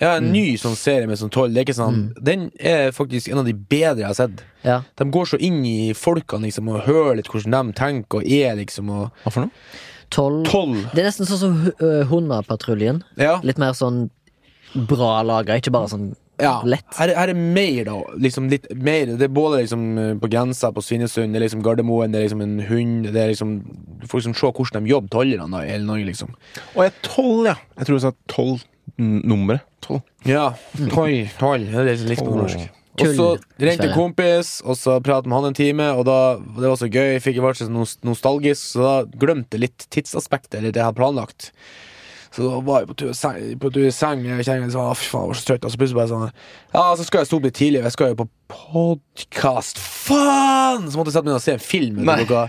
Ja, en ny sånn serie med sånn toll. Er ikke sånn, Den er faktisk en av de bedre jeg har sett. Ja. De går så inn i folkene liksom, og hører litt hvordan de tenker og er, liksom. Og Hva for noe? Toll. toll. Det er nesten sånn som hu- øh, Ja. Litt mer sånn bra laga, ikke bare sånn Ja, lett. her, her er mer, da. Liksom litt mer. Det er både liksom eh, på grensa på Svinesund, det er liksom Gardermoen, det er liksom en hund Det er liksom Du får liksom se hvordan de jobber tollerne i hele Norge, liksom. Og jeg er tolv, ja. Jeg tror du sa tolv nummeret. Tolv. Ja. Toll, tolv. Det er litt på norsk. Og så ringte en kompis, og så pratet med han en time, og da, det var så gøy. Jeg fikk jeg ble så nostalgisk, så da glemte jeg litt tidsaspektet, eller det jeg hadde planlagt. Så da var jeg på tur, i seng- på tur i seng, jeg kjenner sånn, fy faen, jeg var så trøtt, og så plutselig bare sånn, ja, så skal jeg stå opp litt tidlig, og jeg skal jo på podcast, faen! Så måtte jeg sette meg ned og se en film, klokka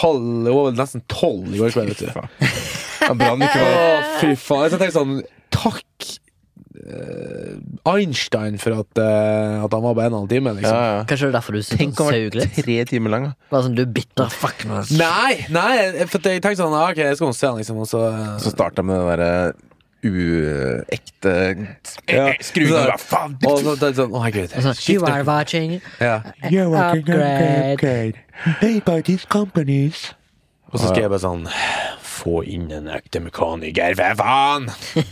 halv, nesten tolv i går kveld, vet du. Ja, bra Å, fy faen. Jeg tenkte sånn Takk Einstein for at, eh, at han var bare en og en halv time, liksom. Ja, ja. Kanskje det er derfor du Tenk å han var tre timer lang, da. Bare sånn, du er bitter fuck. Nei, nei, for jeg tenkte sånn ah, Ok, jeg skal se han, liksom, og så eh, Så starta med det derre uekte Ja. Skruen av hva faen? Og så tenkte jeg sånn, å herregud. You are watching Ja. upgrade. They buy these companies. Og så skrev jeg bare sånn Få inn en ekte mekaniker, for faen!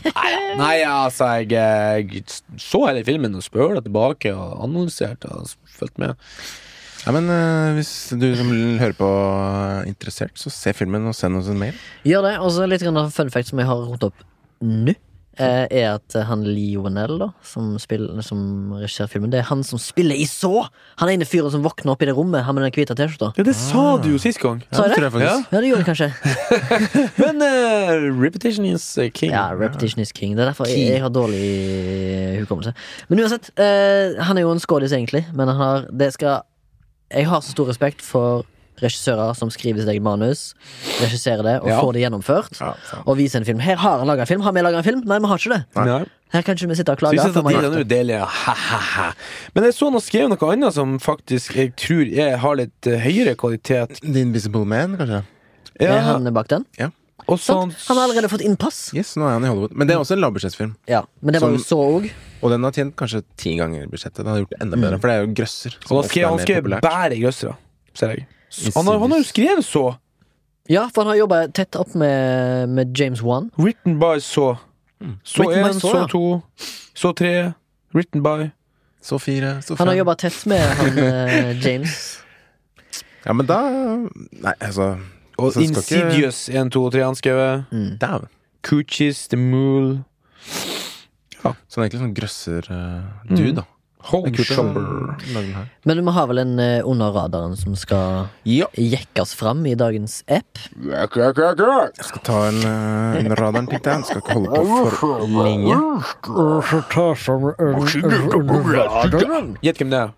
Nei, [LAUGHS] nei, altså, jeg, jeg så hele filmen og spøla tilbake og annonserte og fulgte med. Ja, men uh, Hvis du som hører på er interessert, så se filmen og send oss en mail. Gjør det. Og så litt fun fact som jeg har rotet opp nå. Eh, Er at han Lionel, da, som, spiller, som regisserer filmen, det er han som spiller i Så! Han ene fyren som våkner opp i det rommet, han med den hvite T-skjorta. Ja, det sa du jo sist gang. Sa jeg det? jeg. Ja, det gjorde jeg kanskje. [LAUGHS] Men uh, repetition is eh, king. Ja, Repetition is king. Det er derfor jeg, jeg har dårlig hukommelse. Men uansett, eh, han er jo en skådis, egentlig. Men han har det skal Jeg har så stor respekt for regissører som skriver sitt eget manus, regisserer det og Ja. får det gjennomført. Ja. Og viser en film. Her har han laga en film. Har vi laga en film? Nei, vi har ikke det. Nei. Her kan ikke vi sitte og klage. at vi er gjort nå det. deler ha-ha-ha. Men jeg så han har skrevet noe annet som faktisk jeg tror jeg har litt eh, høyere kvalitet. The Invisible Man, kanskje? Er han bak den? og så Sant? Han har allerede fått innpass. Yes, nå er han i Hollywood. Men det er også en lavbudsjettfilm. Ja, Men det var jo så òg. Og den har tjent kanskje ti ganger budsjettet. Den har gjort det enda bedre, for det er jo grøsser. Og han skrev, han skrev bare grøssere, ser jeg. Han har, han har jo skrevet så. Ja, for han har jobba tett opp med, med James Wan. Written by så. Så Written by én, så, så ja. to, så tre. Written by. Så fire, så Han har fem. jobba tett med han [LAUGHS] eh, James. Ja, men da Nei, altså Og så skal ikke- Insidious 1, 2 og 3 han skrevet. Dæven. Coochies, The Mool. Ja. Så han er egentlig sånn grøsser-dude, da. mm. Det er lage. Men vi har vel en eh, under radaren som skal Ja. jekkes fram i dagens app. Jeg skal ta en uh, under radaren, tenkte jeg. Skal ikke holde på for lenge. Gjett hvem det er.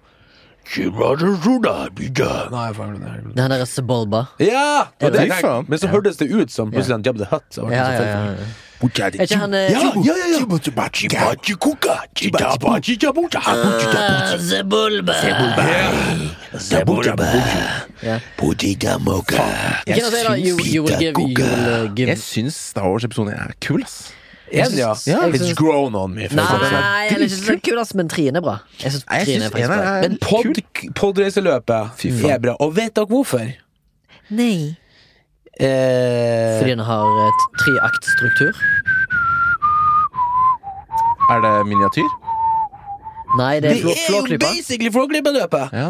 Nei, det er- Det her er Sebulba. Ja! Men så hørtes det ut som plutselig Jabba the Hutt. så ble det Ja, så ja, ja. Er ikke han eh, Ja, ja, ja, Sebulba! Ja. Ikke noe å si da, you, you will give, you will uh, give Jeg syns Star Wars-episoden er kul, ass. Ja. Ja. It's grown on me. for å si det sånn. Nei, jeg er ikke så kul, ass, men Trine er bra. Jeg syns Nei, jeg trien er faktisk eneren bra. er Men pod, podreiseløpet Fy faen. er bra. Og vet dere hvorfor? Nei. Eh, Fordi den har et treaktstruktur. Er det miniatyr? Nei, det det er flå, er jo basically Flåklypa-løpet! Ja.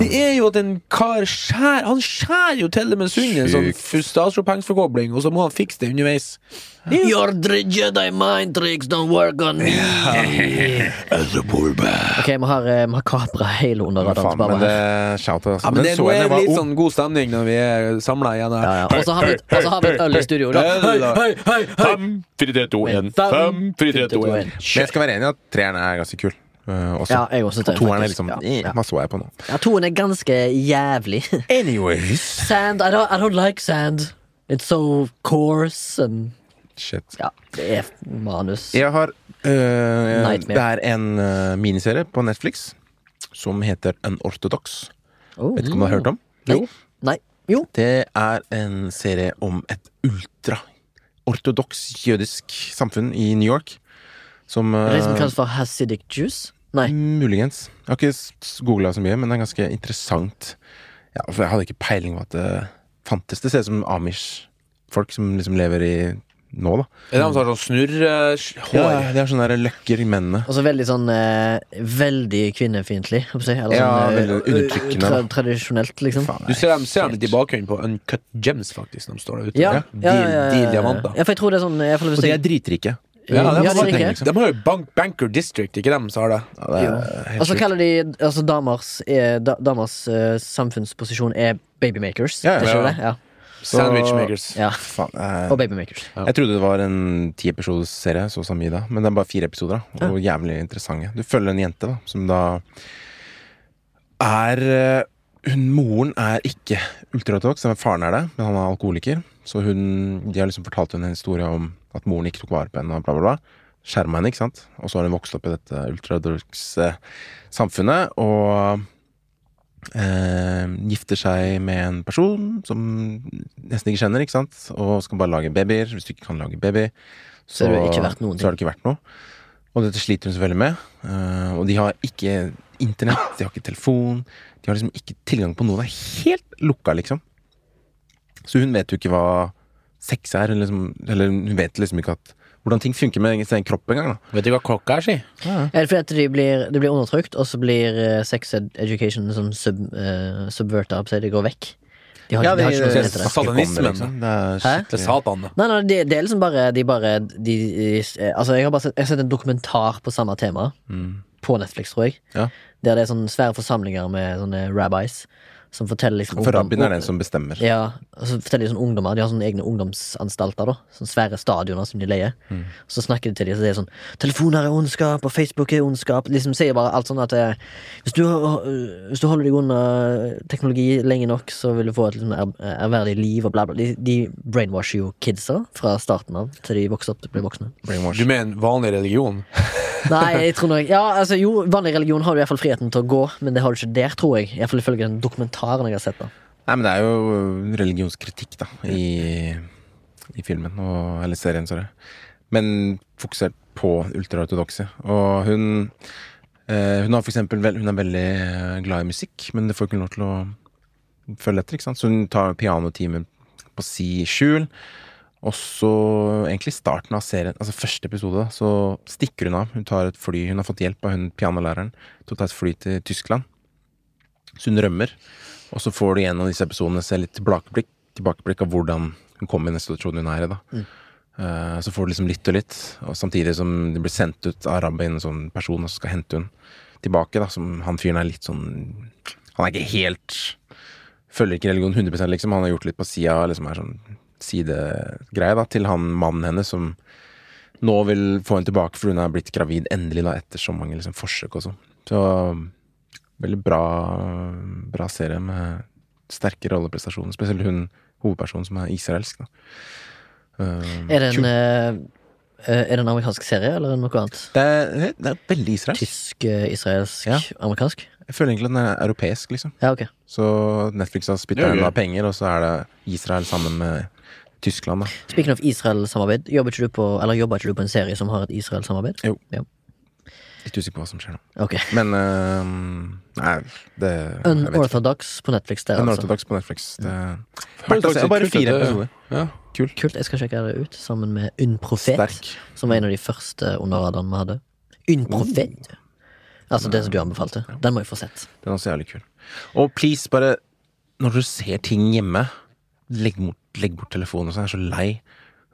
Det er jo at en kar skjær Han skjærer jo til det med sunden, sånn Sykt. og så må han fikse det underveis. Your dr- Jedi mind tricks don't work on me. [LAUGHS] Ok, vi har, eh, vi har kapra hele under radaren. men det shout altså. Ja, men det, så nå er det litt sånn god stemning når vi er samla igjen her. ja. Og så har vi, har vi et øl i studio. Da. Hei, hei, hei, Fem, fire, tre, to, en. Fem, fire, tre, to, en. Men jeg skal være enig i at treeren er ganske kul. Uh, også. Ja, jeg også Og toeren er liksom Ja, ja. Hva så jeg på nå? Ja, toen er ganske jævlig. [LAUGHS] Anyways. Sand, I don't, I don't like sand. It's so coarse and Shit. Ja, det er manus. Jeg har uh, Det er en uh, miniserie på Netflix som heter Unorthodox. Oh. Vet ikke om du har hørt om? Nei. Nei. Jo. Det er en serie om et ultra-ortodoks jødisk samfunn i New York. Som Er det som uh, kalles for Hasidic juice? Nei. Muligens. Jeg har ikke googla så mye, men det er ganske interessant. Ja, for jeg hadde ikke peiling på at det fantes. Det ser ut som Amish-folk som liksom lever i nå, da. Er det de som har sånn snurrehår? Ja, de har sånne løkker i mennene. Og så veldig sånn eh, Veldig kvinnefiendtlig. holdt jeg på å si. Eller Ja, sånn, eh, veldig undertrykkende, Tra tradisjonelt, liksom. Faen, Du ser dem, ser dem litt i bakgrunnen på Uncut Gems, faktisk, når de står der ute. Ja, ja, ja, ja, ja, De, de diamantene. ja, for jeg tror det er sånn Og de er dritrike. Ja, Ja, de, det var er riktig. de har jo Bank, Banker District, ikke dem som har det? Ja, det er helt Og så kaller de altså damers, er, da, damers uh, samfunnsposisjon er babymakers. Ja, ja, det ikke ja. det? Ja. Sandwichmakers. ja. Faen, eh, Og babymakers. Jeg trodde det var en ti episoders serie, så mye. Men det er bare fire episoder, da. Og jævlig interessante. Du følger en jente, da, som da er eh, hun, Moren er ikke ultraortodoks, men faren er det. Men han er alkoholiker. Så hun De har liksom fortalt henne en historie om at moren ikke tok vare på henne, og bla, bla, bla. skjerma henne, ikke sant. Og så har hun vokst opp i dette ultradorske samfunnet, og eh, gifter seg med en person som nesten ikke kjenner, ikke sant. Og skal bare lage babyer. Hvis du ikke kan lage baby, Så det ikke verdt noen så har det ikke vært noe. Og dette sliter hun selvfølgelig med. eh, og de har ikke internett, de har ikke telefon. De har liksom ikke tilgang på noe. Det er helt lukka, liksom. Så hun vet jo ikke hva sex er, eller, liksom, eller hun vet liksom ikke at hvordan ting funker med sin kropp engang. Vet du hva klokka er, si? Er det fordi at de blir, de blir undertrykt, og så blir eh, sex education sånn sub, uh, subverta, så det går vekk? De har, de har ikke noe som heter det. Satanismen, liksom. Det er? Det skikkelig Satan, det. Nei, nei, det, det er liksom bare De bare de, eh, Altså, jeg har bare sett, jeg har sett en dokumentar på samme tema. Mm. På Netflix, tror jeg. Ja. Der det er sånne svære forsamlinger med sånne rabbis som forteller liksom For rabbien er den som bestemmer. Ja, og så forteller de sånn ungdommer De har sånne egne ungdomsanstalter, da. Sånne svære stadioner som de leier. Mm. Så snakker de til dem, så det er sånn 'Telefoner er ondskap, og Facebook er ondskap'. Liksom sier bare alt sånn at det, hvis, du, hvis du holder deg unna teknologi lenge nok, så vil du få et liksom, ærverdig liv, og bla, bla. De, de brainwasher jo kidsa fra starten av til de vokser opp blir voksne. Brainwash. Du mener vanlig religion? [LAUGHS] Nei, jeg tror nok Ja, altså jo, vanlig religion har du i hvert fall friheten til å gå, men det har du ikke der, tror jeg. Iallfall ifølge den dokumentaren jeg har sett. da Nei, men det er jo religionskritikk, da, i, i filmen, og, eller serien, sorry. Men fokusert på ultraortodokse. Og hun eh, Hun har for eksempel Hun er veldig eh, glad i musikk, men det får ikke lov til å følge etter, ikke sant. Så hun tar pianotimer på si skjul. Og så, egentlig starten av serien, altså første episode, så stikker hun av. Hun tar et fly, hun har fått hjelp av hun pianolæreren til å ta et fly til Tyskland. Så hun rømmer. Og så får du gjennom disse episodene se litt tilbakeblikk, tilbakeblikk av hvordan hun kom i den situasjonen hun er i. da. Eh, så får du liksom litt og litt, og samtidig som det blir sendt ut av Rabbi en sånn person som skal hente hun tilbake. da, som Han fyren er litt sånn Han er ikke helt Følger ikke religion 100% liksom. Han har gjort litt på sida, liksom er sånn sidegreie da, til han mannen hennes som nå vil få henne tilbake, for hun er blitt gravid endelig da, etter så mange liksom, forsøk og sånn. Så veldig bra, bra serie med sterke rolleprestasjoner. Spesielt hun hovedpersonen som er israelsk. Da. Uh, Er det en, eh, eh, er det en amerikansk serie, eller noe annet? det, er, det er veldig israelsk. Tysk, eh, israelsk, Ja. amerikansk? Jeg føler egentlig at den er europeisk, liksom. Ja, okay. Så Netflix har spytta inn av penger, og så er det Israel sammen med Tyskland, da. Speaking of Israel-samarbeid, jobber ikke du på Eller jobber ikke du på en serie som har et Israel-samarbeid? Jo. Ja. Litt usikker på hva som skjer nå. Okay. Men uh, Nei, det. Unorthodox på Netflix det, altså. Unorthodox på Netflix. Det Verdt å se. Bare fire episoder. Ja. Kult. Kult, jeg skal sjekke det ut, sammen med Unprofet, Sterk. som var en av de første underradene vi hadde. Unprofet. Altså det som du anbefalte. Den må jeg få sett. Den er også jævlig kul. Og please, bare Når du ser ting hjemme, legg bort, legg bort telefonen sånn. Jeg er så lei.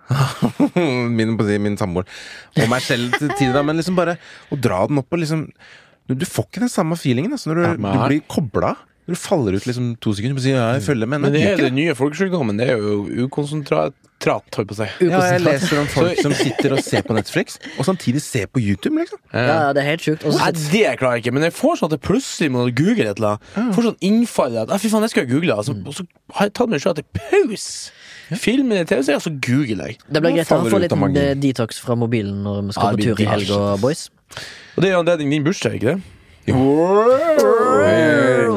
[LAUGHS] min, på min samboer. Og meg selv til tider. Men liksom bare å dra den opp og liksom Du du får ikke den samme feelingen altså, når du, Ja, du blir kobla. Når du faller ut liksom to sekunder og sier ja, jeg følger med. Men det er den nye folkesykdommen. Det er jo ukonsentrat, holdt jeg på å si. Ja, jeg leser om folk som sitter og ser på Netflix, og samtidig ser på YouTube, liksom. Ja, ja, det er helt sjukt. Nei, det klarer jeg ikke, men jeg får sånn at jeg plutselig må google et eller annet. Får sånn innfall at ah, fy faen, jeg skal google. Altså, Og så har jeg tatt meg sjøl til pause. Film eller TV-serie, så googler jeg. det blir greit å få litt magien. eh, detox fra mobilen når vi skal Ja, på tur i helga, boys. Og det er jo anledning din bursdag, ikke det?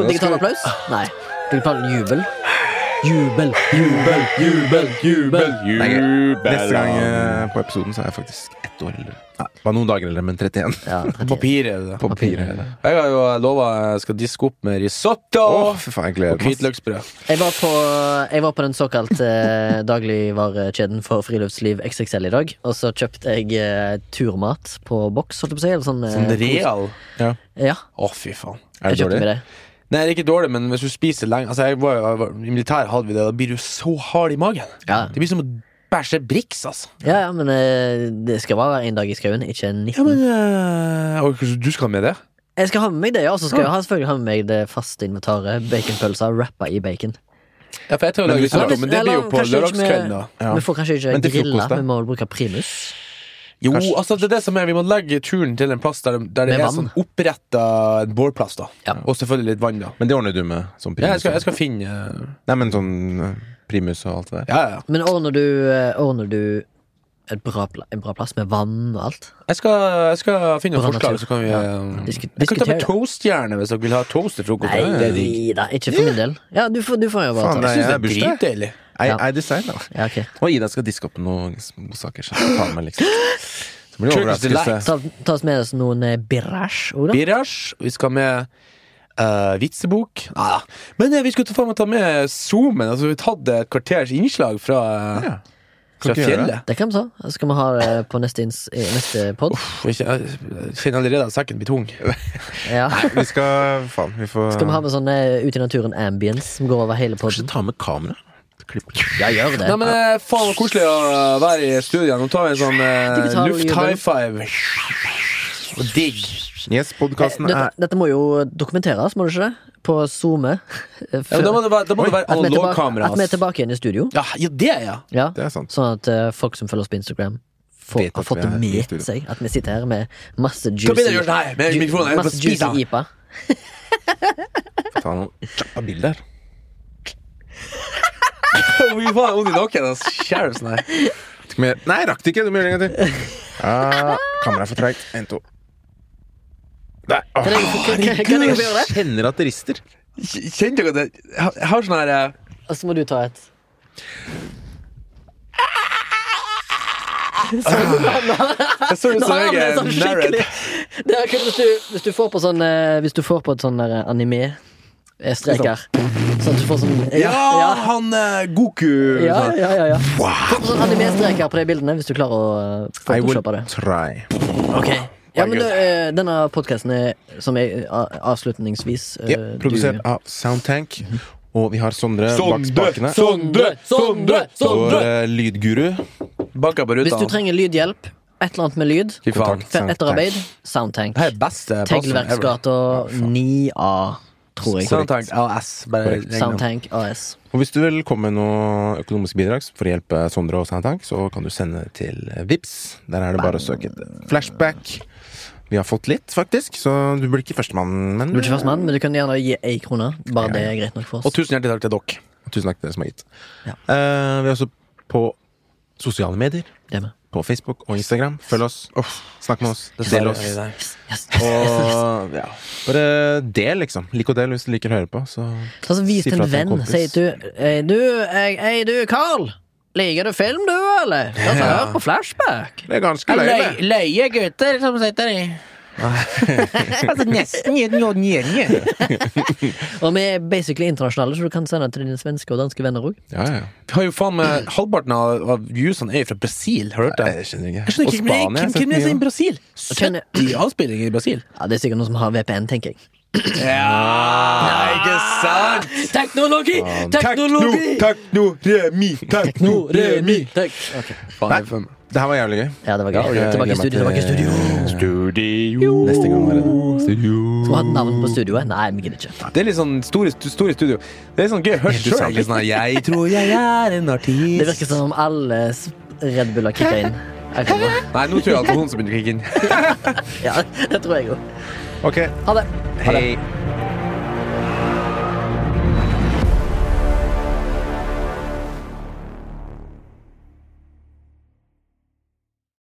Digital applaus? Nei. Digital jubel. Jubel, jubel, jubel, jubel. Er. Neste gang eh, på episoden så er jeg faktisk ett år eldre. Nei, bare noen dager eldre, men 31. Ja, [LAUGHS] På papiret er det det. På papiret. er det. Jeg har jo lova jeg skal diske opp med risotto Å, fy faen, jeg og gleder meg. hvitløksbrød. Jeg var på, jeg var på den såkalte eh, dagligvarekjeden for friluftsliv XXL i dag. Og så kjøpte jeg eh, turmat på boks, holdt jeg på å si. Eller sånn, eh, Sånn real. Ja, Å, fy faen. Er jeg det kjøpte dårlig? meg det. Nei, det er ikke dårlig, men hvis du spiser lenge Altså, jeg var, jeg var, I militæret hadde vi det, da blir du så hard i magen. Ja, Det blir som å bæsje briks, altså. ja, ja men eh, det skal være en dag i skauen, ikke 19. Ja, men øh, og Du skal ha med det? Jeg skal ha med meg det, ja. Og så skal jeg ha, selvfølgelig ha med meg det faste inventaret. Baconpølser rappa i bacon. Ja, for jeg tror Men hvis du- men det blir jo på lørdagskvelden, da. Ja. Vi får kanskje ikke grilla, vi må bruke primus. Jo, Kanskje- altså det er det som er Vi må legge turen til en plass der, der det Med er vann. sånn oppretta en bålplass, da. Ja. Og selvfølgelig litt vann, da. Men det ordner du med sånn primus? Ja, jeg, skal, jeg skal finne Nei, men sånn eh, primus og alt det der. Ja, ja. Men ordner du, eh, ordner du et bra, en bra plass med vann og alt. Jeg skal, jeg skal finne noen forslag, så kan vi Ja. eh, Disku- Jeg kan ta med toastjerne hvis dere vil ha toast til frokost. Nei da, ikke for min del. Ja, du får, du får jo bare Faen, ta det Jeg syns det er bursdag. dritdeilig. I, Ja. I da. Ja, okay. Og Ida skal diske opp noen godsaker. Så ta med, liksom. Så blir det. Ta, ta oss med oss noen eh, birasj. Vi skal med Uh, vitsebok. Nei da. Men eh, vi skulle ta, faen meg ta med Zoomen. Altså, vi har tatt et kvarters innslag fra, Ja. fra fjellet. Det kan vi ta. Så skal vi ha det på neste, ins neste pod. Uff, Jeg kjenner allerede at sekken blir tung. [LAUGHS] Ja. Vi skal Faen, vi får Skal vi ha med sånn eh, Ut i naturen ambience som går over hele Kanskje poden? ta med kamera? Klippe. Jeg gjør det. Nei, men eh, faen så koselig å være i studio. Nå tar vi en sånn Digital luft high five. Og digg. Yes, podkasten dette, er dette må jo dokumenteres, må det ikke det? På SoMe. [LAUGHS] Ja, men da må det være, da må det være At vi er tilbake- analogkamera. at vi er ass. tilbake igjen i studio. Ja, ja, det, ja. Ja. Det er sant. Sånn at eh, folk som følger oss på Instagram, får, Vet har fått vi det er i med studio. seg. At vi sitter her med masse blir det juicy gjøre sånn her med ju- mikrofonen? Jeg er Masse juicy. IPA. Ta noen kjappe bilder. [LAUGHS] Fy faen, vondt i nakken. nei. Skal vi- Nei, rakk det ikke. Du må gjøre det en gang til. Ja, Kameraet er for treigt. En, to. Der. Åh, Kan jeg, kan, kan, kan jeg få gjøre det? kjenner at det rister. Kjente dere det? Jeg har- jeg sånn her eh, Og så må du ta et. Jeg så ut Nå som har jeg er sånn skikkelig Det er akkurat hvis du, hvis du får på sånn eh, Hvis du får på et sånn der anime eh, streker Sånn at du får sånn Ja, han eh, Goku. Ja, ja, ja, ja. Wow. på sånn anime-streker på de bildene hvis du klarer å uh, I will photoshoppe det. try. Ok ja, men eh, Denne podkasten er, som er uh, avslutningsvis eh, Ja, produsert du- av Soundtank. Og vi har Sondre bak spakene. Sondre, Sondre, Sondre! eh, lydguru. Banka på ruta. Hvis du trenger lydhjelp, et eller annet med lyd, Fy faen. Kontakt. etterarbeid, Soundtank. Det er beste plassen ever. Tegelverksgata 9A, tror jeg. Soundtank AS. Soundtank AS. Og hvis du vil komme med noe økonomisk bidrag for å hjelpe Sondre og Soundtank, så kan du sende til Vips. Der er det bare å søke et flashback. Vi har fått litt, faktisk, så du blir ikke førstemann. Men Du blir ikke førstemann, men du kan gjerne gi ei krone. Bare Ja, det er greit nok for oss. Og tusen hjertelig takk til dere. tusen takk til dere som har gitt. Ja. Uh, vi er også på sosiale medier. Det med. På Facebook og Instagram. Følg oss. Snakk med oss. Del oss. Og ja, bare del, liksom. Lik og del hvis du liker å høre på. Så Altså, vis til en venn. Sier du Ei, du, ei, du, Carl. Liker du film, du, eller? Hør Ja. høre på flashback. det er ganske løye. Løye gutter som sitter i [LAUGHS] Altså nesten [LAUGHS] Og vi er basically internasjonale, så du kan sende til dine svenske og danske venner òg. Ja, ja. Vi har jo faen med Halvparten av, av viewsene er jo fra Brasil. Har du hørt det? Jeg skjønner ikke. Jeg skjønner ikke, Og Spania, hvem, jeg hvem, hvem er det i. Brasil? kjenner- 70 avspillinger i Brasil. Ja, det er sikkert noen som har VPN, tenker jeg. Ja, ikke sant? Teknologi! Tekno, tekno, remi, tekno, remi. Tek. Ok. Faen, jeg Det her var jævlig gøy. Ja, det var gøy. Jeg Tilbake i studio. Tilbake i studio. Studio. Neste gang var det studio. Skal vi ha navn på studioet? Nei, vi gidder ikke. Det er litt sånn store, store studio. Det er sånn gøy å høre sjøl. sånn, Jeg tror jeg er en artist. Det virker som om alle Red Bull har kicka inn. Nei, nå tror jeg alkoholen som begynner å kicke inn. [LAUGHS] Ja, det tror jeg òg. Ok, Ha det. Ha det. hei.